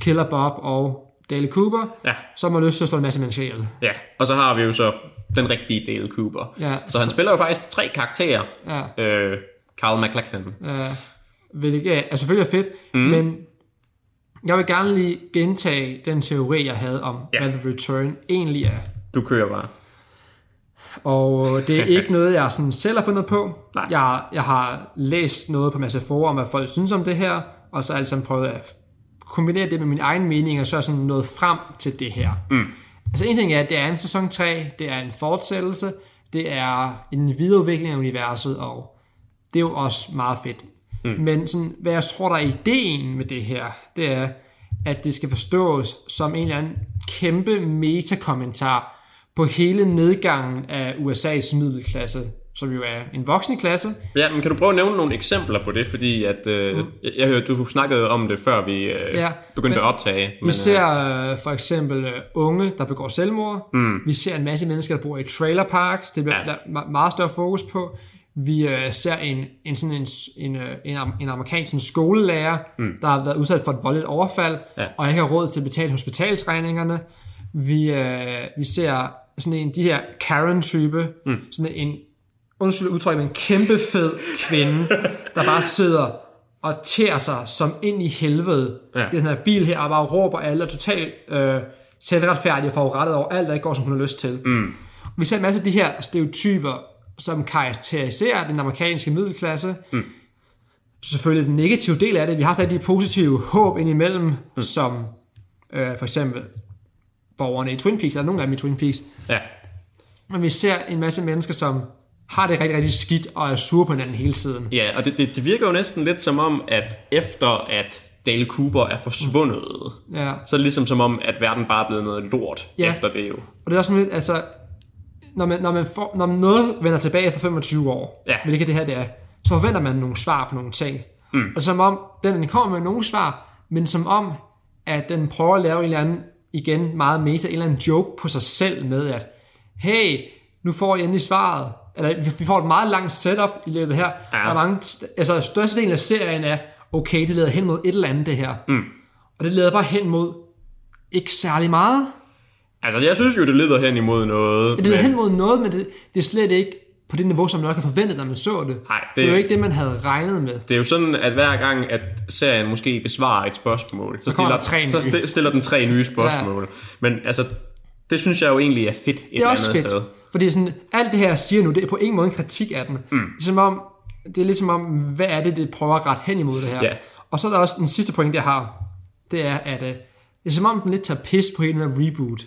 Killer Bob og Dale Cooper, ja, som har lyst til at slå en masse mennesker ihjel. ja. Og så har vi jo så den rigtige Dale Cooper. Ja, Så han spiller jo faktisk tre karakterer. Ja, Øh, Carl McLachlan. øh, hvilket er selvfølgelig er fedt, mm. men jeg vil gerne lige gentage den teori, jeg havde om, Ja. hvad The Return egentlig er. Du kører bare. Og det er ikke noget, jeg sådan selv har fundet på. Nej. Jeg, jeg har læst noget på masse forum om, hvad folk synes om det her, og så altså prøvet at kombinere det med min egen mening, og så er sådan nået frem til det her. Mm. Altså en ting er, at det er en sæson 3, det er en fortsættelse, det er en videreudvikling af universet, og det er jo også meget fedt. Mm. Men sådan, hvad jeg tror, der er ideen med det her, det er, at det skal forstås som en eller anden kæmpe metakommentar på hele nedgangen af USA's middelklasse, som jo er en voksende klasse. Ja, men kan du prøve at nævne nogle eksempler på det? Fordi at, øh, mm. jeg, hørte, du snakkede om det, før vi øh, Ja, begyndte men- at optage. Vi ser øh, for eksempel øh, unge, der begår selvmord. Mm. Vi ser en masse mennesker, der bor i trailer parks. Det bliver Ja. ja. me- meget større fokus på. Vi øh, ser en, en, sådan en, en, øh, en, en amerikansk sådan skolelærer, mm. der har været udsat for et voldeligt overfald, Ja. og ikke har råd til at betale hospitalsregningerne. Vi, øh, vi ser sådan en, de her Karen-type, mm. sådan en, undskyld udtryk, men en kæmpe fed kvinde, der bare sidder og tærer sig som ind i helvede ja. i den her bil her, og bare råber alle, og totalt øh, selvretfærdige og forurettet over alt, der ikke går, som hun har lyst til. Mm. Vi ser en masse af de her stereotyper, som karakteriserer den amerikanske middelklasse. Mm. Selvfølgelig den negative del af det. Vi har stadig de positive håb indimellem, mm. som øh, for eksempel borgerne i Twin Peaks, eller nogle af dem i Twin Peaks. Ja. Men vi ser en masse mennesker, som har det rigtig, rigtig skidt og er sure på hinanden hele tiden. Ja, og det, det, det virker jo næsten lidt som om, at efter at Dale Cooper er forsvundet, Ja. så er det ligesom som om, at verden bare er blevet noget lort Ja. efter det jo. Og det er også sådan lidt, altså, når, man, når, man får, når noget vender tilbage efter 25 år, Ja. hvilket det her det er, så forventer man nogle svar på nogle ting. Mm. Og som om, den kommer med nogle svar, men som om, at den prøver at lave en eller anden, igen meget meta, en eller anden joke på sig selv med, at hey, nu får I endelig svaret. Eller vi- vi får et meget langt setup i løbet her. Ja. Der er mange, altså størstedelen af serien er, okay, det leder hen mod et eller andet det her. Mm. Og det leder bare hen mod ikke særlig meget. Altså, jeg synes jo, det leder hen imod noget. Det leder men- hen mod noget, men det, det er slet ikke på det niveau, som man nok havde forventet, når man så det. Nej, Det er jo ikke det, man havde regnet med. Det er jo sådan, at hver gang, at serien måske besvarer et spørgsmål, så, kommer stiller, tre så nye. stiller den tre nye spørgsmål. Ja. Men altså, det synes jeg jo egentlig er fedt et Det eller er andet også fedt, sted. fordi sådan, alt det her, jeg siger nu, det er på ingen måde en kritik af den. Mm. Det, er som om, det er ligesom om, hvad er det, det prøver at rette hen imod det her. Ja. Og så er der også den sidste point, jeg har. Det er, at øh, det er som om, den lidt tager pis på hele den her reboot.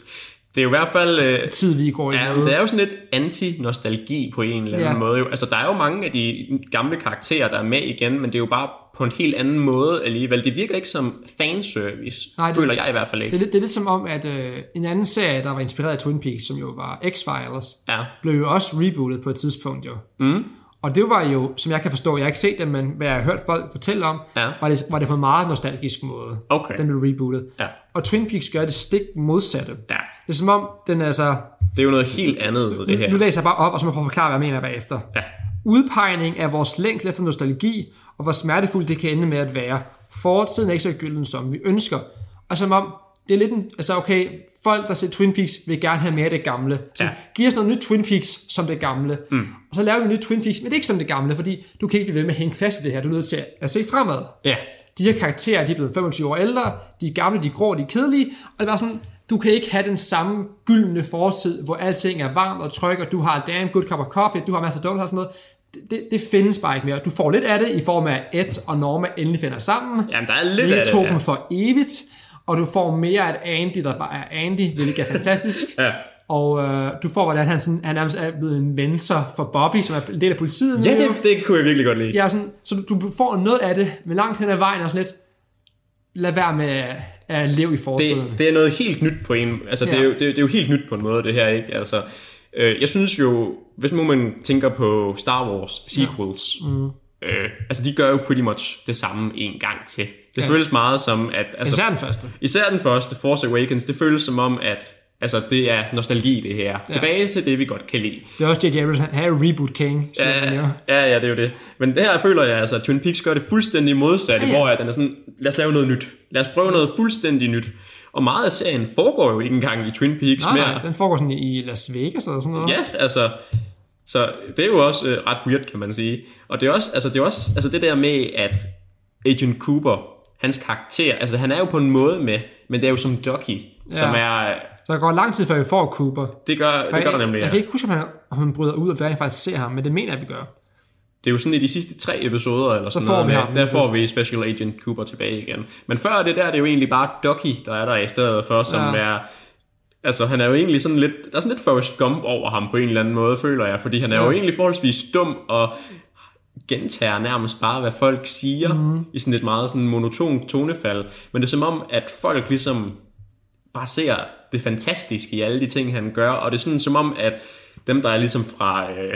Det er jo i hvert fald... Øh, Tid, vi går i Ja, det er jo sådan lidt anti-nostalgi på en eller anden Ja. måde. Jo. Altså, der er jo mange af de gamle karakterer, der er med igen, men det er jo bare på en helt anden måde alligevel. Det virker ikke som fanservice, Nej, det- det, føler jeg i hvert fald Det ikke. er, lidt, det er lidt som om, at øh, en anden serie, der var inspireret af Twin Peaks, som jo var X-Files, Ja. blev jo også rebootet på et tidspunkt jo. Mm. Og det var jo, som jeg kan forstå, jeg har ikke set det, men hvad jeg har hørt folk fortælle om, Ja. var, det, var det på en meget nostalgisk måde. Okay. Den blev rebootet. Ja. Og Twin Peaks gør det stik modsatte. ja. Det er som om, den er altså... Det er jo noget helt andet, det her. Nu læser jeg bare op, og så må jeg prøve at forklare, hvad jeg mener bagefter. Ja. Udpegning af vores længsel efter nostalgi, og hvor smertefuldt det kan ende med at være. Fortiden er ikke så gylden, som vi ønsker. Og som om, det er lidt en, altså okay, folk, der ser Twin Peaks, vil gerne have mere af det gamle. Så Ja. giv os noget nyt Twin Peaks som det gamle. Mm. Og så laver vi nyt Twin Peaks, men det er ikke som det gamle, fordi du kan ikke blive ved med at hænge fast i det her. Du er nødt til at, at se fremad. Ja. De her karakterer, de er blevet 25 år ældre, de er gamle, de er grå, de er kedelige, og det var sådan, du kan ikke have den samme gyldne fortid, hvor alting er varmt og trygt, og du har a damn good cup of coffee, du har masser af donuts og sådan noget. Det, det, det findes bare ikke mere. Du får lidt af det i form af Ed og Norma endelig finder sammen. Jamen, der er lidt Vi af det. tog ja. dem for evigt, og du får mere af Andy, der bare er Andy, hvilket er fantastisk. Ja. Og øh, du får, hvordan han, sådan, han nærmest er blevet en mentor for Bobby, som er en del af politiet. Ja, det, det kunne jeg virkelig godt lide. Ja, sådan, så du, du får noget af det, men langt hen ad vejen er sådan lidt, lad være med at, leve i fortiden. det, det er noget helt nyt på en... Altså, ja. det, er jo, det, det er jo helt nyt på en måde, det her, ikke? Altså, øh, jeg synes jo, hvis nu man tænker på Star Wars sequels, ja. mm. Øh, altså, de gør jo pretty much det samme en gang til. Det Ja. ja. føles meget som, at... Altså, Især den første. Især den første, Force Awakens, det føles som om, at altså, det er nostalgi, det her. Ja. Tilbage til det, vi godt kan lide. Det er også J.J. Abrams, han er jo reboot king. Ja, ja, ja, det er jo det. Men det her føler jeg, altså, at Twin Peaks gør det fuldstændig modsatte, Ja, ja, ja. ja. hvor at den er sådan, lad os lave noget nyt. Lad os prøve noget fuldstændig nyt. Og meget af serien foregår jo ikke engang i Twin Peaks Nej, mere. nej, den foregår sådan i Las Vegas eller sådan noget. Ja, altså, så det er jo også øh, ret weird, kan man sige. Og det er også, altså, det er også altså det der med, at Agent Cooper, hans karakter, altså han er jo på en måde med, men det er jo som Ducky, ja. som er, Så der går lang tid, før vi får Cooper. det gør, det gør der nemlig, jeg ja. kan ikke huske, om han, om han bryder ud, og vi rent faktisk ser ham, men det mener jeg, vi gør. Det er jo sådan i de sidste tre episoder, eller sådan får noget, vi ham. der får vi Special Agent Cooper tilbage igen. Men før det der, det er jo egentlig bare Ducky, der er der i stedet for, som ja. er... Altså, han er jo egentlig sådan lidt... Der er sådan lidt Forrest Gump over ham på en eller anden måde, føler jeg. Fordi han er Ja. jo egentlig forholdsvis dum og gentager nærmest bare, hvad folk siger mm. i sådan et meget sådan monoton tonefald. Men det er som om, at folk ligesom bare ser det fantastiske i alle de ting, han gør. Og det er sådan som om, at dem, der er ligesom fra... Øh,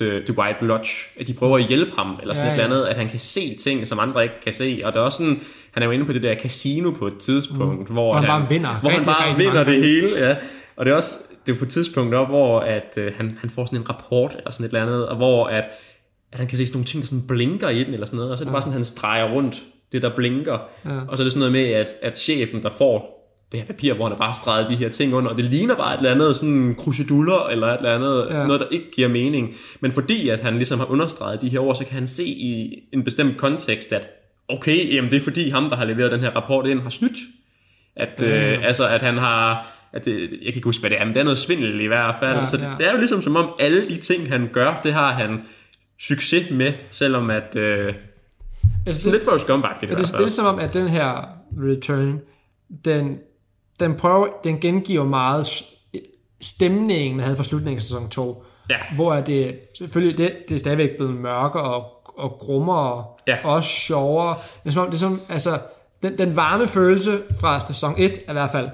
The, The White Lodge, at de prøver at hjælpe ham, eller sådan Ja, ja, et eller ja. andet, at han kan se ting, som andre ikke kan se. Og det er også sådan, han er jo inde på det der casino på et tidspunkt, mm. hvor, han bare vinder hvor han rigtig, bare rigtig vinder det hele. Ja. Og det er også det er på et tidspunkt op, hvor at, øh, han, han får sådan en rapport, eller sådan et eller andet, og hvor at, at han kan se sådan nogle ting, der sådan blinker i den, eller sådan noget, og så er det bare sådan, at han streger rundt det, der blinker. Ja. Og så er det sådan noget med, at, at chefen, der får det her papir, hvor han har bare streget de her ting under, og det ligner bare et eller andet sådan kruseduller, eller et eller andet, Ja. noget, der ikke giver mening. Men fordi at han ligesom har understreget de her ord, så kan han se i en bestemt kontekst, at okay, jamen det er fordi ham, der har leveret den her rapport ind, har snydt. At, Ja. øh, altså, at han har, at det, jeg kan ikke huske, hvad det er, men det er noget svindel i hvert fald. Ja, Ja, så det, det er jo ligesom som om, alle de ting, han gør, det har han succes med, selvom at, øh, Altså, sådan lidt for i Ja, hvert det, det er fald. som om, at den her return, den, den prøver, den gengiver meget stemningen, man havde fra slutningen af sæson 2. Ja. Hvor er det, selvfølgelig, det, det er stadigvæk blevet mørkere og, og grummere, Ja. og også sjovere. Det er som om, det er som, altså, den, den varme følelse fra sæson 1 er i hvert fald,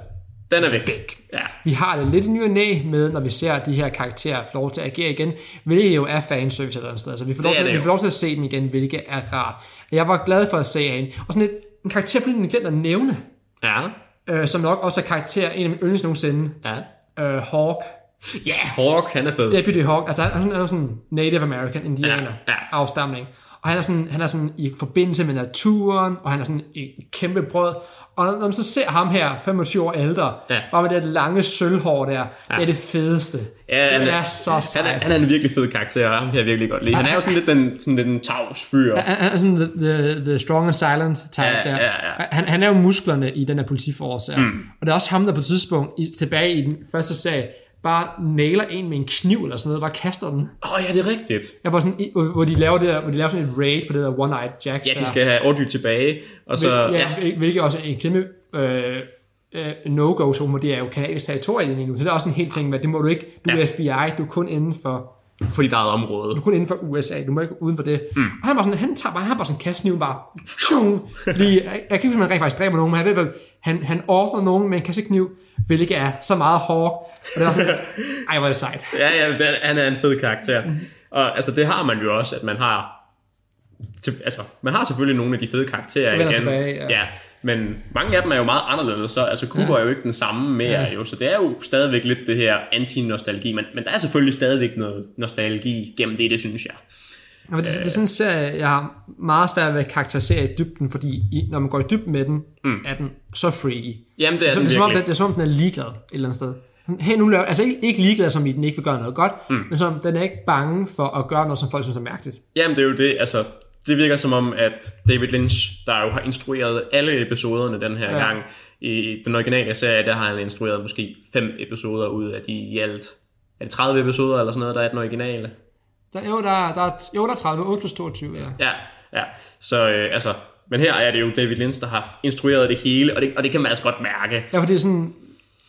Den er væk. Ja. vi har det lidt i ny og næ med, når vi ser de her karakterer få lov til at agere igen, hvilket jo er fanservice et eller andet sted. Altså, vi får, lov til, vi får lov til at se dem igen, hvilket er rart. Jeg var glad for at se hende. Og sådan et, en karakter, fordi den glemte at nævne, Ja. Øh, som nok også er karakter, en af mine yndlings nogensinde, Ja. øh, Hawk. Ja, Hawk, han er fed. Deputy Hawk, altså han er sådan, han er sådan Native American indianer Ja, ja. afstamning. Og han er, sådan, han er sådan i forbindelse med naturen, og han er sådan et kæmpe brød. Og når man så ser ham her, 25 år ældre, Ja. bare med det lange sølvhår der, ja. det er det fedeste. Ja, han er så Han sejt. er, han er en virkelig fed karakter, og ham kan jeg virkelig godt lide. Han er jo sådan lidt den, sådan lidt en tavs fyr. Han han er sådan the, the, the strong and silent type Ja, der. ja, ja. Han, han er jo musklerne i den her politiforce. Mm. Og det er også ham, der på et tidspunkt i, tilbage i den første serie, bare nailer en med en kniv eller sådan noget, bare kaster den. Åh, oh, ja, det er rigtigt. Jeg var sådan, hvor de laver det der, hvor de laver sådan et raid på det der One-Eyed Jacks Ja, de skal have Audrey tilbage, og så... Hvil- Ja, ja, hvilket også er en kæmpe øh, øh, no-go zone, hvor det er jo kanadisk territorium lige nu. Så det er også en helt ting med, at det må du ikke, du er Ja. FBI, du er kun inden for, for dit eget område. du er kun inden for USA, du må ikke uden for det. Mm. Og han var sådan, han tager bare, han har bare sådan en kastekniv bare, tjung, lige, jeg, jeg kan ikke huske, om han rent faktisk dræber nogen, men han, ved, vel, han, han ordner nogen med en kastekniv, hvilket er så meget hårdt, og det er også sådan lidt, ej, hvor er det sejt. Ja, ja, det, han er en fed karakter. Og altså, det har man jo også, at man har... Til, altså, man har selvfølgelig nogle af de fede karakterer igen. tilbage, ja. ja. Men mange af dem er jo meget anderledes, så altså Cooper ja. er jo ikke den samme mere, ja. jo, så det er jo stadigvæk lidt det her anti-nostalgi, men, men der er selvfølgelig stadigvæk noget nostalgi gennem det, det synes jeg. Ja, men det, det er sådan en serie, jeg har meget svært ved at karakterisere i dybden, fordi i, når man går i dybden med den, mm. er den så free. Jamen, det er den det, er, som om, det, det er som om, den er ligeglad et eller andet sted. Hey, nu laver, altså ikke, ikke ligeglad, som i den ikke vil gøre noget godt, mm. men som den er ikke bange for at gøre noget, som folk synes er mærkeligt. Jamen, det er jo det, altså, det virker som om, at David Lynch, der jo har instrueret alle episoderne den her Ja. gang, i den originale serie, der har han instrueret måske fem episoder ud af de i alt. Er det 30 episoder eller sådan noget, der er den originale? Der, jo, der, der, er- jo, der er 30, 8 plus 22, ja. Ja, ja. Så øh, altså, men her er det jo David Lynch, der har instrueret det hele, og det, og det kan man altså godt mærke. Ja, for det er sådan,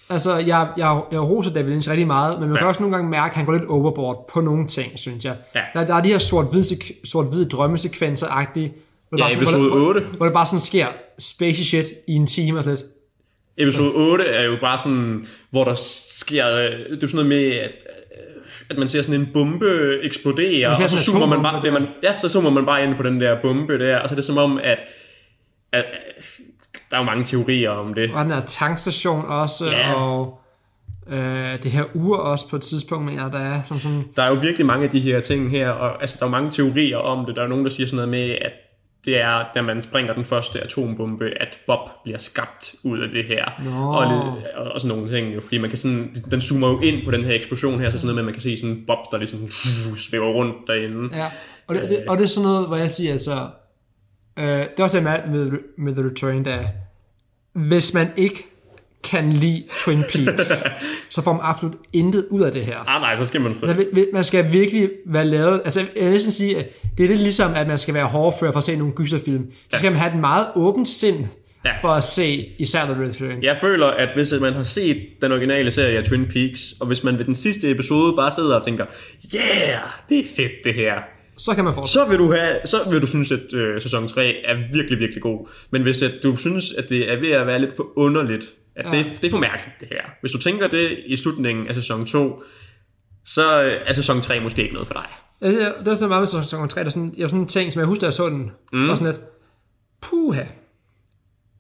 altså, jeg, jeg, jeg roser David Lynch rigtig meget, men man ja. kan også nogle gange mærke, at han går lidt overboard på nogle ting, synes jeg. Ja. Der, der er de her sort-hvide sort drømmesekvenser-agtige, hvor, Ja, sådan- episode hvor, det- 8. hvor, hvor det bare sådan sker spacey shit i en time og sådan lidt. Episode 8 er jo bare sådan, hvor der sker, øh, det er jo sådan noget med, at, øh, at man ser sådan en bombe eksplodere, og så zoomer man bare, man, ja, så zoomer man bare ind på den der bombe der, og så er det som om, at, at der er jo mange teorier om det. Og den her tankstation også, Ja. og øh, det her ur også på et tidspunkt, mener der er som sådan... Der er jo virkelig mange af de her ting her, og altså, der er jo mange teorier om det. Der er nogen, der siger sådan noget med, at det er, da man springer den første atombombe, at Bob bliver skabt ud af det her. Nå. Og, og, og sådan nogle ting, jo, fordi man kan sådan, den zoomer jo ind på den her eksplosion her, så sådan noget med, at man kan se sådan Bob, der ligesom uh, svæver rundt derinde. Ja, og det, det, og det er sådan noget, hvor jeg siger, altså... Øh, det er også det med, med, med The Return, der hvis man ikke kan lide Twin Peaks, så får man absolut intet ud af det her. Ah nej, så skal man... Altså, vi- vi- man skal virkelig være lavet... Altså, jeg vil sige, at det er lidt ligesom, at man skal være hårdfør for at se nogle gyserfilm. Så skal man have et meget åbent sind Ja. for at se især The Return. Jeg føler, at hvis man har set den originale serie af Twin Peaks, og hvis man ved den sidste episode bare sidder og tænker, yeah, det er fedt det her, Så kan man få så vil du, have, så vil du synes, at øh, sæson 3 er virkelig, virkelig god. Men hvis at du synes, at det er ved at være lidt for underligt, at Ja. det, det er for mærkeligt det her. Hvis du tænker det i slutningen af sæson 2, så øh, er sæson 3 måske ikke noget for dig. Ja, det, er- det er sådan meget med sæson 3, der er sådan, jeg sådan en ting, som jeg husker, da jeg så den, mm. var sådan lidt, puha.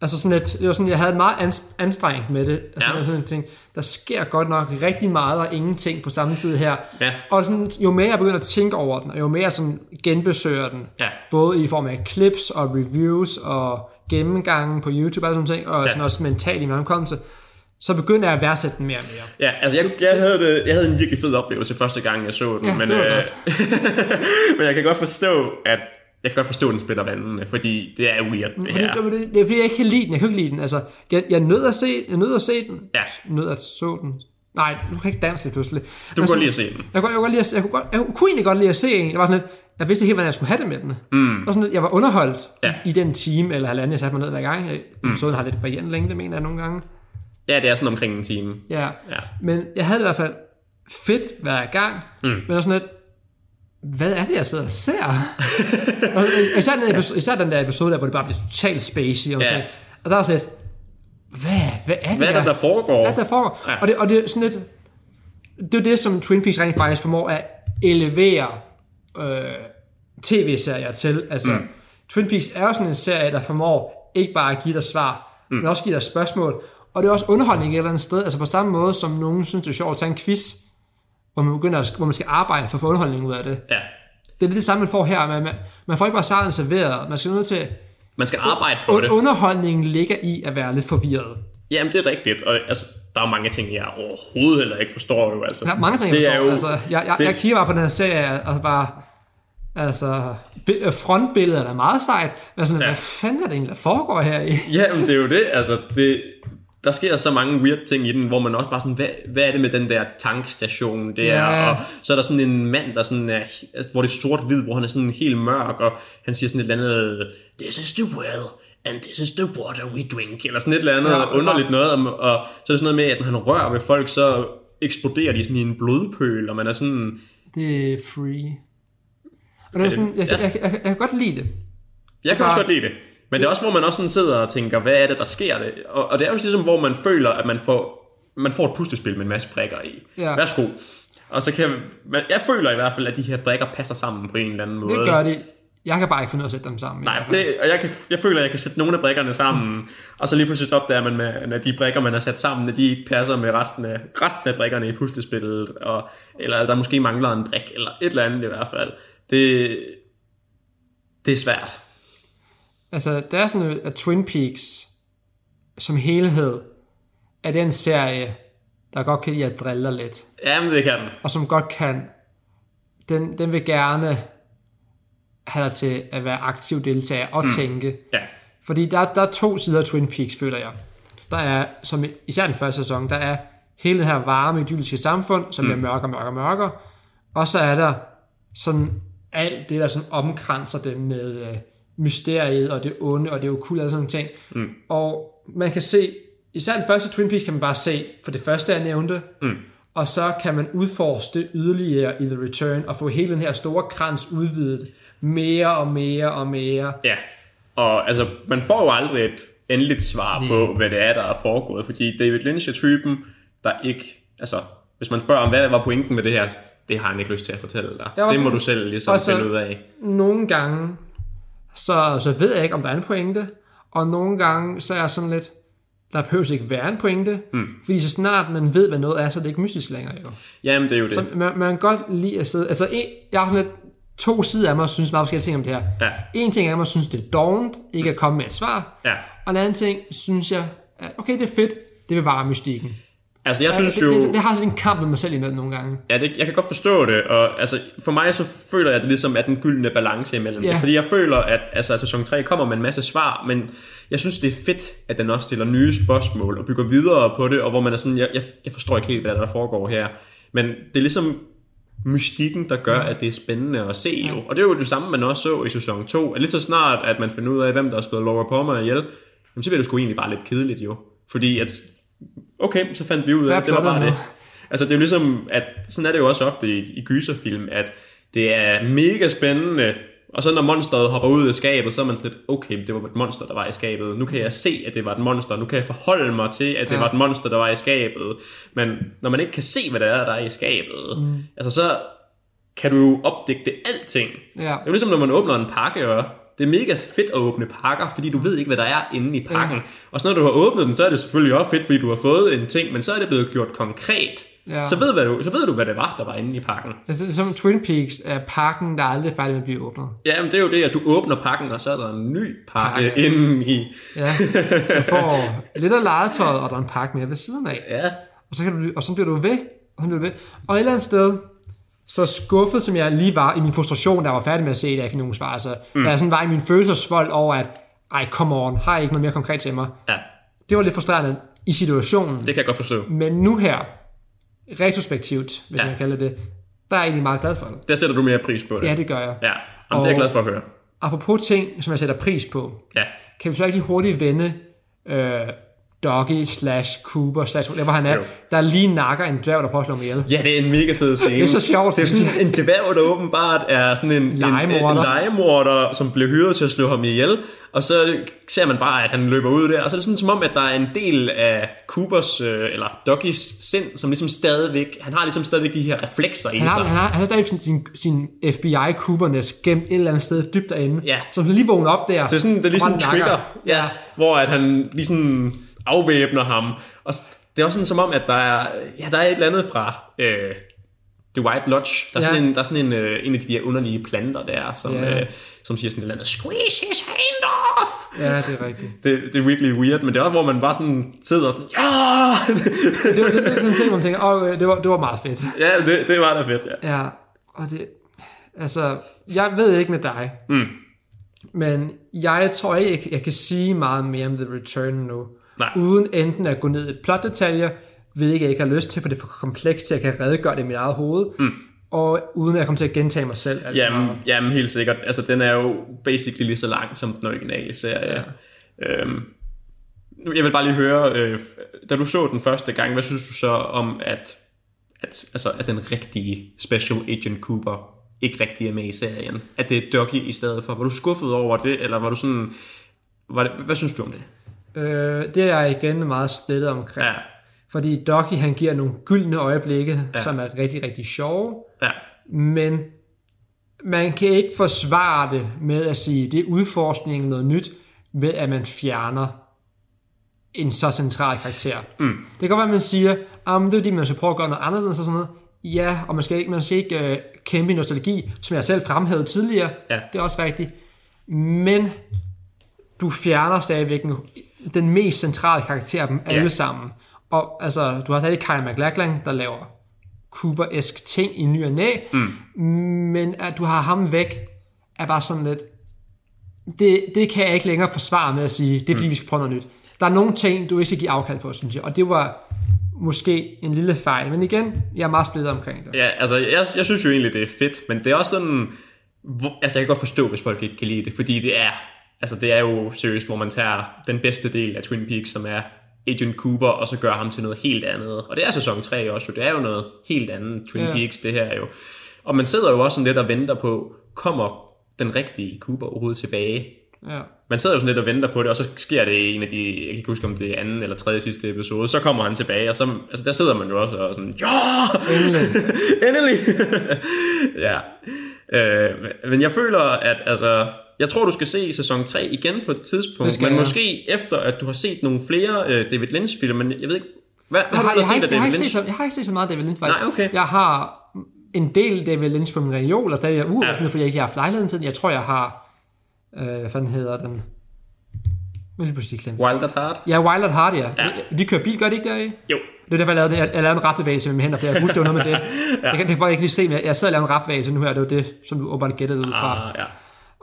Altså sådan lidt, det var sådan, jeg havde meget ans- anstrengt med det. Altså Ja. sådan en ting, der sker godt nok rigtig meget og ingenting på samme tid her. Ja. Og sådan, jo mere jeg begynder at tænke over den, og jo mere jeg sådan genbesøger den, Ja. både i form af clips og reviews og gennemgangen på YouTube og sådan ting, og Ja. sådan også mentalt i min omkommelse, så begynder jeg at værdsætte den mere og mere. Ja, altså jeg, jeg, havde det, jeg havde en virkelig fed oplevelse første gang, jeg så den. Ja, men, det var øh, men jeg kan godt forstå, at jeg kan godt forstå, at den splitter vandene, fordi det er weird, det her. det, det, det, er fordi, jeg ikke kan lide den. Jeg kan ikke lide den. Altså, jeg, jeg nød at se, jeg nød at se den. Ja. Nød at så den. Nej, du kan ikke danse lige pludselig. Du Men kan godt lide at se den. Jeg kunne, jeg, kunne godt lide at, jeg, kunne godt, jeg kunne egentlig godt lide at se en. Jeg var sådan lidt, jeg vidste ikke helt, hvordan jeg skulle have det med den. Mm. Og sådan jeg var underholdt Ja. i, i, den time eller halvanden, jeg satte mig ned hver gang. Episoden har lidt varierende længde, mener jeg nogle gange. Ja, det er sådan omkring en time. Ja. Ja. Men jeg havde i hvert fald fedt hver gang. Mm. Men også sådan lidt, hvad er det, jeg sidder og ser? og især, den episode, især den der episode der, hvor det bare bliver totalt spacey. Og, Ja. ja. og der var sådan lidt, hvad, hvad er det, Hvad er det, der foregår? Hvad er det, der foregår? Ja. Og, det, og det er sådan lidt, det er det, som Twin Peaks rent faktisk formår at elevere øh, tv-serier til. Altså, mm. Twin Peaks er jo sådan en serie, der formår ikke bare at give dig svar, mm. men også give dig spørgsmål. Og det er også underholdning et eller andet sted, altså på samme måde, som nogen synes, det er sjovt at tage en quiz, hvor man, begynder at, hvor man skal arbejde for at få underholdning ud af det. Ja. Det er det samme, man får her. Man, man, man får ikke bare svarene serveret. Man skal nødt til... Man skal arbejde for det. Un- underholdningen ligger i at være lidt forvirret. Jamen, det er rigtigt. Og altså, der er mange ting, jeg overhovedet heller ikke forstår. Jo, altså. Der er mange ting, jeg Det forstår. er jo- altså, jeg, jeg, det- jeg kigger bare på den her serie, og bare... Altså, bi- frontbilledet er meget sejt, men sådan, Ja. hvad fanden er det egentlig, der foregår her i? Ja, men det er jo det. Altså, det, der sker så mange weird ting i den, hvor man også bare sådan, hvad, hvad er det med den der tankstation der? Ja. Og så er der sådan en mand, der sådan er, altså, hvor det er sort-hvid, hvor han er sådan helt mørk, og han siger sådan et eller andet, this is the well, and this is the water we drink, eller sådan et eller andet Ja, underligt noget, og, og så er det sådan noget med, at når han rører ved folk, så eksploderer de sådan i en blodpøl, og man er sådan, Det er free. Og det er sådan, jeg, Ja. jeg, jeg, jeg, jeg kan godt lide det. Jeg kan Bare- også godt lide det. Men det er også, hvor man også sådan sidder og tænker, hvad er det, der sker? Det? Og, og det er jo ligesom, hvor man føler, at man får, man får et puslespil med en masse brikker i. Ja. Værsgo. Og så kan man, jeg føler i hvert fald, at de her brikker passer sammen på en eller anden måde. Det gør det. Jeg kan bare ikke finde ud af at sætte dem sammen. Nej, det, og jeg, kan, jeg føler, at jeg kan sætte nogle af brikkerne sammen, og så lige pludselig opdager man, med, at de brikker, man har sat sammen, at de ikke passer med resten af, resten af brikkerne i puslespillet, og, eller at der måske mangler en brik, eller et eller andet i hvert fald. Det, det er svært. Altså, det er sådan, at Twin Peaks som helhed er den serie, der godt kan lide at drille lidt. Jamen, det kan den. og som godt kan, den, den vil gerne have dig til at være aktiv deltager og mm. tænke. Ja. Fordi der, der er to sider af Twin Peaks, føler jeg. Der er, som især den første sæson, der er hele det her varme, idylliske samfund, som mm. bliver mørkere, mørkere, mørkere. Og så er der sådan alt det, der sådan omkranser det med øh, mysteriet og det onde og det okulte og sådan nogle ting. Mm. Og man kan se, især den første Twin Peaks kan man bare se, for det første jeg nævnte, mm. og så kan man udforske det yderligere i The Return og få hele den her store krans udvidet mere og mere og mere. Ja, og altså, man får jo aldrig et endeligt svar Nej. på, hvad det er, der er foregået, fordi David Lynch er typen, der ikke, altså, hvis man spørger om, hvad var pointen med det her, det har han ikke lyst til at fortælle dig. Det må du selv ligesom og så- finde ud af. nogle gange, så, så ved jeg ikke, om der er en pointe, og nogle gange, så er jeg sådan lidt, der behøver ikke være en pointe, mm. fordi så snart man ved, hvad noget er, så er det ikke mystisk længere jo. Jamen, det er jo det. Så man, man kan godt lide at sidde, altså en, jeg har sådan lidt to sider af mig, synes meget forskellige ting om det her. Ja, En ting er, at man synes, det er dovent, ikke at komme med et svar, ja. og en anden ting, synes jeg, at okay, det er fedt, det bevarer mystikken. Altså, jeg synes det, jo... det, det, det, har sådan en kamp med mig selv imellem nogle gange. Ja, det, jeg kan godt forstå det, og altså, for mig så føler jeg, at det ligesom er den gyldne balance imellem Ja. det, fordi jeg føler, at altså, at sæson 3 kommer med en masse svar, men jeg synes, det er fedt, at den også stiller nye spørgsmål og bygger videre på det, og hvor man er sådan, jeg, jeg, jeg forstår ikke helt, hvad der foregår her, men det er ligesom mystikken, der gør, at det er spændende at se jo. Og det er jo det samme, man også så i sæson 2, at lige så snart, at man finder ud af, hvem der har slået Laura Palmer ihjel, jamen, så bliver det sgu egentlig bare lidt kedeligt jo. Fordi at, okay, så fandt vi ud af, at det var bare det. Altså det er jo ligesom, at sådan er det jo også ofte i, i gyserfilm, at det er mega spændende, og så når monsteret hopper ud af skabet, så er man sådan lidt, okay, det var et monster, der var i skabet. Nu kan jeg se, at det var et monster. Nu kan jeg forholde mig til, at det Ja. var et monster, der var i skabet. Men når man ikke kan se, hvad det er, der er i skabet, mm. altså så kan du jo opdægte alting. Ja. Det er jo ligesom, når man åbner en pakke, og det er mega fedt at åbne pakker, fordi du ved ikke, hvad der er inde i pakken. Ja. Og så når du har åbnet den, så er det selvfølgelig også fedt, fordi du har fået en ting, men så er det blevet gjort konkret. Ja. så, ved, hvad du, så ved du, hvad det var, der var inde i pakken. Altså, er som Twin Peaks er parken, der er aldrig færdig med at blive åbnet. Jamen, det er jo det, at du åbner pakken, og så er der en ny pakke, Pakke. inde i. Ja, du får lidt af legetøjet, og der er en pakke mere ved siden af. Ja, Og så, kan du, og så bliver du ved, og så bliver du ved. Og et eller andet sted, så skuffet som jeg lige var i min frustration, der var færdig med at se det af nogle svar, altså, mm. da jeg sådan var i min følelsesvold over, at ej, come on, har jeg ikke noget mere konkret til mig. ja, Det var lidt frustrerende i situationen. det kan jeg godt forstå. Men nu her, retrospektivt, hvis Ja. man kalder det, der er jeg egentlig meget glad for det. Der sætter du mere pris på det. Ja, det gør jeg. Ja, Jamen, det er jeg Og- glad for at høre. Apropos ting, som jeg sætter pris på, Ja, kan vi så ikke lige hurtigt vende øh, Doggy slash Cooper slash hvor han er, Jo. der lige nakker en dværg, der prøver at slå ham ihjel. Ja, det er en mega fed scene. Det er så sjovt, Det er sådan en dværg, der åbenbart er sådan en, en, en, Legemorder. legemorder, som bliver hyret til at slå ham ihjel. Og så ser man bare, at han løber ud der. Og så er det sådan som om, at der er en del af Coopers, øh, eller Doggys sind, som ligesom stadigvæk, han har ligesom stadigvæk de her reflekser i Han har, sig. han har, han har stadig sin, sin, sin FBI Cooperness gemt et eller andet sted dybt derinde, Ja. som lige vågner op der. Så det er, sådan, det er lige og sådan en trigger, ja, hvor at han lige sådan afvæbner ham. Og det er også sådan som om, at der er, ja, der er et eller andet fra øh, The White Lodge. Der er, Ja. sådan, en, der er sådan en, øh, en af de der underlige planter der, som, Ja. øh, som siger sådan et eller andet, squeeze his hand off! Ja, det er rigtigt. Det, det er virkelig weird, men det er også, hvor man bare sådan sidder og sådan, ja! Det var, det, sådan en ting, hvor man tænker, åh, det var, det var meget fedt. ja, det, det var da fedt, ja. Ja, og det, altså, jeg ved ikke med dig, Mm. men jeg tror ikke, jeg kan sige meget mere om The Return nu, Nej. uden enten at gå ned i plotdetaljer, hvilket jeg ikke har lyst til, for det er for komplekst til, at jeg kan redegøre det i mit eget hoved, mm. og uden at jeg kommer til at gentage mig selv. alt Jamen, meget. jamen, helt sikkert. Altså, den er jo basically lige så lang som den originale serie. Ja. Øhm, nu- jeg vil bare lige høre, øh, da du så den første gang, hvad synes du så om, at, at, altså, at den rigtige Special Agent Cooper ikke rigtig er med i serien? At det er Doggy i stedet for? Var du skuffet over det, eller var du sådan... Var det, hvad synes du om det? Øh, det er jeg igen meget splittet omkring. Ja, Fordi Docky han giver nogle gyldne øjeblikke, ja. som er rigtig, rigtig sjove, ja, men man kan ikke forsvare det med at sige, det er udforskning noget nyt, ved at man fjerner en så central karakter. Mm. Det kan godt være, at man siger, at det er fordi, man skal prøve at gøre noget anderledes og sådan noget. Ja, og man skal ikke, man skal ikke øh, kæmpe i nostalgi, som jeg selv fremhævede tidligere. Ja. Det er også rigtigt. Men du fjerner stadigvæk en, den mest centrale karakter af dem alle sammen. Og altså, du har stadig Kyle MacLachlan, der laver Cooper-esk ting i ny og næ, mm. men at du har ham væk, er bare sådan lidt, det, det kan jeg ikke længere forsvare med at sige, det er fordi, mm. vi skal prøve noget nyt. Der er nogle ting, du ikke skal give afkald på, synes jeg, og det var måske en lille fejl, men igen, jeg er meget splittet omkring det. Ja, altså, jeg, jeg synes jo egentlig, det er fedt, men det er også sådan... Hvor, altså, jeg kan godt forstå, hvis folk ikke kan lide det, fordi det er... Altså, det er jo seriøst, hvor man tager den bedste del af Twin Peaks, som er Agent Cooper, og så gør ham til noget helt andet. Og det er sæson 3 også, jo. Det er jo noget helt andet Twin Ja. Peaks, det her jo. Og man sidder jo også sådan lidt og venter på, kommer den rigtige Cooper overhovedet tilbage? Ja. Man sidder jo sådan lidt og venter på det, og så sker det i en af de, jeg kan ikke huske om det er anden eller tredje sidste episode, så kommer han tilbage, og så, altså der sidder man jo også og sådan, ja, Endelig. endelig, ja, øh, men jeg føler, at altså, jeg tror, du skal se sæson 3 igen på et Det tidspunkt, men jeg. måske efter, at du har set nogle flere øh, David Lynch-film, men jeg ved ikke, hvad, Jeg har, har du jeg, set ikke, af jeg, har David ikke set Lynch? så, jeg har ikke set så meget David Lynch, faktisk. Nej, okay. Jeg har en del David Lynch på min reol, og stadig er uåbnet, Ja. fordi jeg ikke har haft lejligheden til den. Jeg tror, jeg har, øh, hvad fanden hedder den? Vil lige pludselig glemme. Wild at Heart? Ja, Wild at Heart, ja. Ja. De, de kører bil, gør de ikke der i? Jo, Det er derfor, jeg lavede, jeg, jeg lavede en rapbevægelse med mine hænder, for jeg kan huske, det var noget med det. ja. Jeg kan, det jeg ikke lige se, men jeg sad og lavede en rapbevægelse nu her, det var det, som du åbenbart gættede ud fra. ah, ja.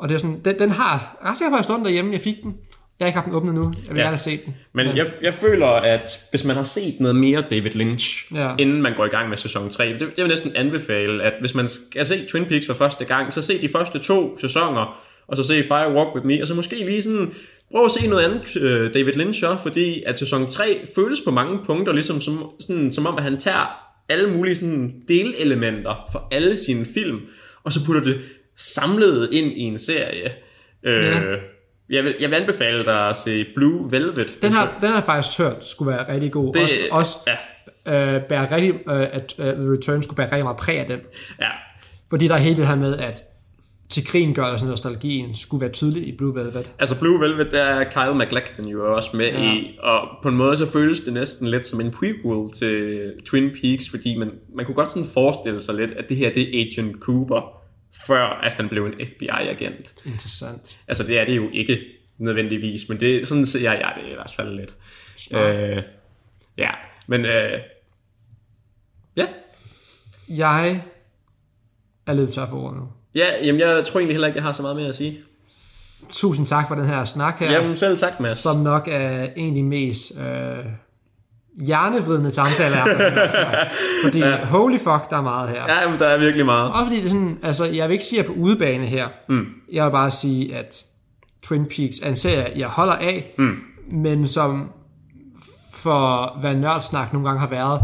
Og det er sådan, den, den har ret sikkert været stund derhjemme, jeg fik den. Jeg har ikke haft den åbnet nu, jeg vil Ja. gerne have set den. Men jeg, jeg føler, at hvis man har set noget mere David Lynch, Ja. ja. inden man går i gang med sæson 3, det, det vil jeg næsten anbefale, at hvis man skal se Twin Peaks for første gang, så se de første to sæsoner, og så se Fire Walk With Me, og så måske lige sådan, prøv at se noget andet øh, David Lynch også, fordi at sæson 3 føles på mange punkter, ligesom som, sådan, som om, at han tager alle mulige sådan, delelementer for alle sine film, og så putter det samlet ind i en serie. Øh, Ja. jeg, vil, jeg vil anbefale dig at se Blue Velvet. Den har, den har jeg faktisk hørt skulle være rigtig god. Det- også, også ja. øh, bære rigtig, øh, at uh, The Return skulle bære rigtig meget præg af den. Ja, Fordi der er hele det her med, at til krigen nostalgien skulle være tydelig i Blue Velvet. Altså Blue Velvet, der er Kyle MacLachlan jo også med ja. i, og på en måde så føles det næsten lidt som en prequel til Twin Peaks, fordi man, man kunne godt sådan forestille sig lidt, at det her det er Agent Cooper, før at han blev en FBI-agent. Interessant. Altså det er det jo ikke nødvendigvis, men det, sådan ser jeg det i hvert fald lidt. Smart. Øh, ja, men øh, ja, Jeg er løbet tør for ordet nu. ja jamen, jeg tror egentlig heller ikke, jeg har så meget mere at sige. Tusind tak for den her snak her, Jamen selv tak, Mads. som nok er en af de mest øh, hjernevridende her snak. Fordi ja. holy fuck, der er meget her. Ja, men der er virkelig meget. Og fordi det er sådan, altså jeg vil ikke sige, at jeg er på udebane her. Mm. Jeg vil bare sige, at Twin Peaks er en serie, jeg holder af, mm. men som for hvad nørdsnak nogle gange har været,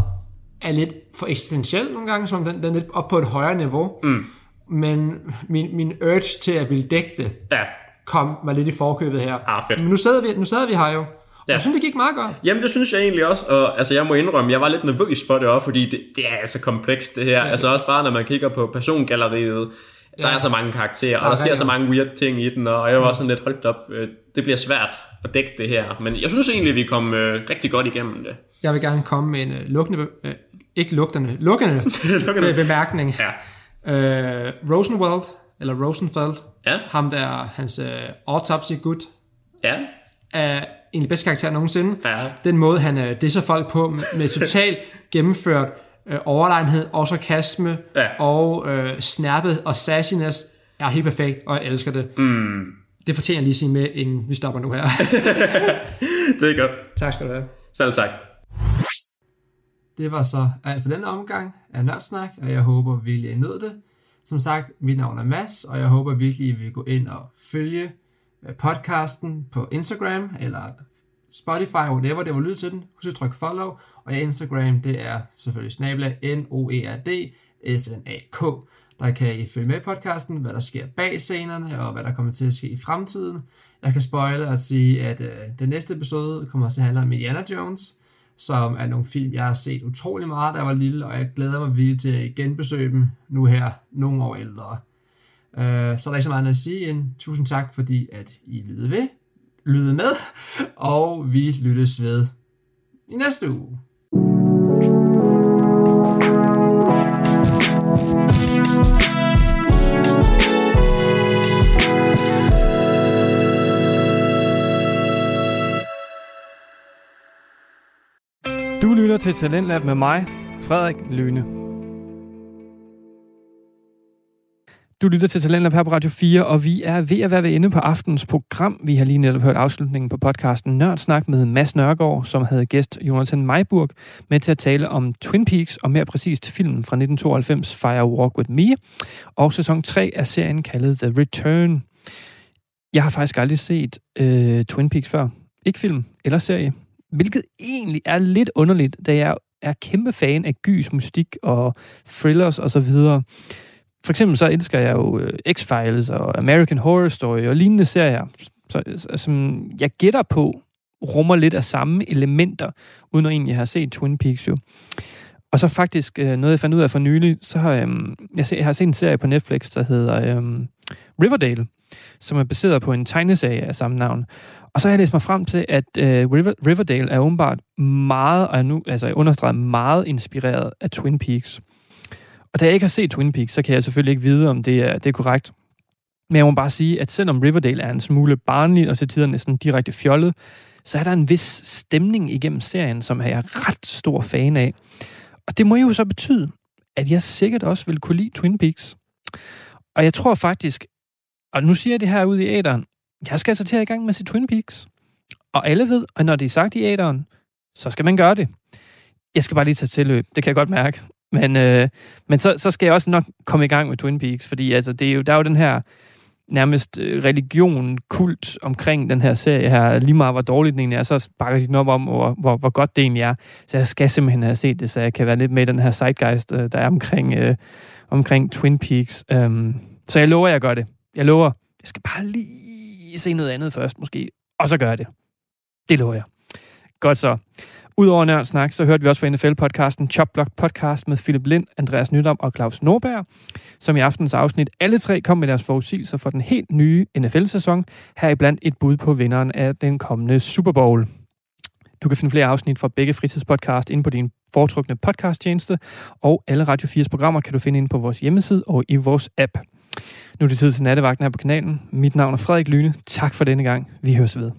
er lidt for eksistentiel nogle gange, som den, den er lidt op på et højere niveau. Mm. Men min, min urge til at ville dække det, Ja, kom mig lidt i forkøbet her. Ah, fedt. Men nu sidder vi, nu sidder vi her jo. Og Ja. jeg synes, det gik meget godt. Jamen det synes jeg egentlig også, og altså jeg må indrømme, jeg var lidt nervøs for det også, fordi det, det er altså komplekst det her. Altså også bare når man kigger på persongalleriet, der Ja. er så mange karakterer, og er der sker rigtig så mange weird ting i den, og jeg var også sådan lidt holdt op, øh, det bliver svært at dække det her. Men jeg synes egentlig, vi kom øh, rigtig godt igennem det. Jeg vil gerne komme med en uh, lukkende, uh, ikke lugtende, lukkende be- bemærkning. Ja. Øh, Rosenwald, eller Rosenfeld, Ja, ham der, hans uh, autopsy gut, ja, er en af de bedste karakterer nogensinde. ja. Den måde, han uh, disser folk på med, total gennemført uh, overlegenhed og sarkasme Ja. og uh, snappet og sassiness er helt perfekt, og jeg elsker det. Mm, Det fortjener jeg lige sige med, inden vi stopper nu her. det er godt. tak skal du have. Selv tak. Det var så alt for denne omgang af Nørdsnak, og jeg håber virkelig, I nød det. Som sagt, mit navn er Mads, og jeg håber virkelig, at I vil gå ind og følge øh, podcasten på Instagram, eller Spotify, whatever det var lyd til den. Husk at trykke follow, og Instagram, det er selvfølgelig snabla N-O-E-R-D S-N-A-K. Der kan I følge med podcasten, hvad der sker bag scenerne, og hvad der kommer til at ske i fremtiden. Jeg kan spoile og sige, at øh, den næste episode kommer til at handle om Indiana Jones, som er nogle film, jeg har set utrolig meget, da jeg var lille, og jeg glæder mig virkelig til at genbesøge dem nu her, nogle år ældre. Øh, så er der ikke så meget andet at sige end tusind tak, fordi at I lyttede ved, lyttede med, og vi lyttes ved i næste uge. Du lytter til Talentlab med mig, Frederik Lyne. Du lytter til Talentlab her på Radio 4, og vi er ved at være ved ende på aftens program. Vi har lige netop hørt afslutningen på podcasten Nørdsnak med Mads Nørgaard, som havde gæst Jonathan Meiburg med til at tale om Twin Peaks, og mere præcist filmen fra 1992, Fire Walk With Me, og sæson 3 af serien kaldet The Return. Jeg har faktisk aldrig set øh, Twin Peaks før. Ikke film eller serie. Hvilket egentlig er lidt underligt, da jeg er kæmpe fan af gys, mystik og thrillers og så videre. For eksempel så elsker jeg jo øh, X-Files og American Horror Story og lignende serier, så, så- som jeg gætter på rummer lidt af samme elementer, uden at egentlig have set Twin Peaks jo. Og så faktisk øh, noget, jeg fandt ud af for nylig, så har øhm, jeg, se, jeg har set en serie på Netflix, der hedder øhm, Riverdale, som er baseret på en tegneserie af samme navn. Og så har jeg læst mig frem til, at øh, River, Riverdale er åbenbart meget, og jeg nu, altså jeg understreger meget inspireret af Twin Peaks. Og da jeg ikke har set Twin Peaks, så kan jeg selvfølgelig ikke vide, om det er, det er korrekt. Men jeg må bare sige, at selvom Riverdale er en smule barnlig og til tider næsten direkte fjollet, så er der en vis stemning igennem serien, som jeg er ret stor fan af. Og det må jo så betyde, at jeg sikkert også vil kunne lide Twin Peaks. Og jeg tror faktisk, og nu siger jeg det her ud i æderen, jeg skal altså til at i gang med at se Twin Peaks. Og alle ved, at når det er sagt i æderen, så skal man gøre det. Jeg skal bare lige tage tilløb, det kan jeg godt mærke. Men, øh, men så, så skal jeg også nok komme i gang med Twin Peaks, fordi altså, det er jo, der er jo den her nærmest øh, religion, kult omkring den her serie her. Lige meget hvor dårligt den egentlig er, så bakker de den op om, hvor, hvor, hvor godt det egentlig er. Så jeg skal simpelthen have set det, så jeg kan være lidt med i den her zeitgeist, øh, der er omkring, øh, omkring Twin Peaks. Um, så jeg lover, jeg gør det. Jeg lover. Jeg skal bare lige se noget andet først, måske. Og så gør jeg det. Det lover jeg. Godt så. Udover Nørd Snak, så hørte vi også fra NFL-podcasten Chopblock Podcast med Philip Lind, Andreas Nydam og Claus Norberg, som i aftens afsnit alle tre kom med deres forudsigelser for den helt nye NFL-sæson, heriblandt et bud på vinderen af den kommende Super Bowl. Du kan finde flere afsnit fra begge fritidspodcast inde på din foretrukne podcasttjeneste, og alle Radio 4's programmer kan du finde inde på vores hjemmeside og i vores app. Nu er det tid til nattevagten her på kanalen. Mit navn er Frederik Lyne. Tak for denne gang. Vi høres ved.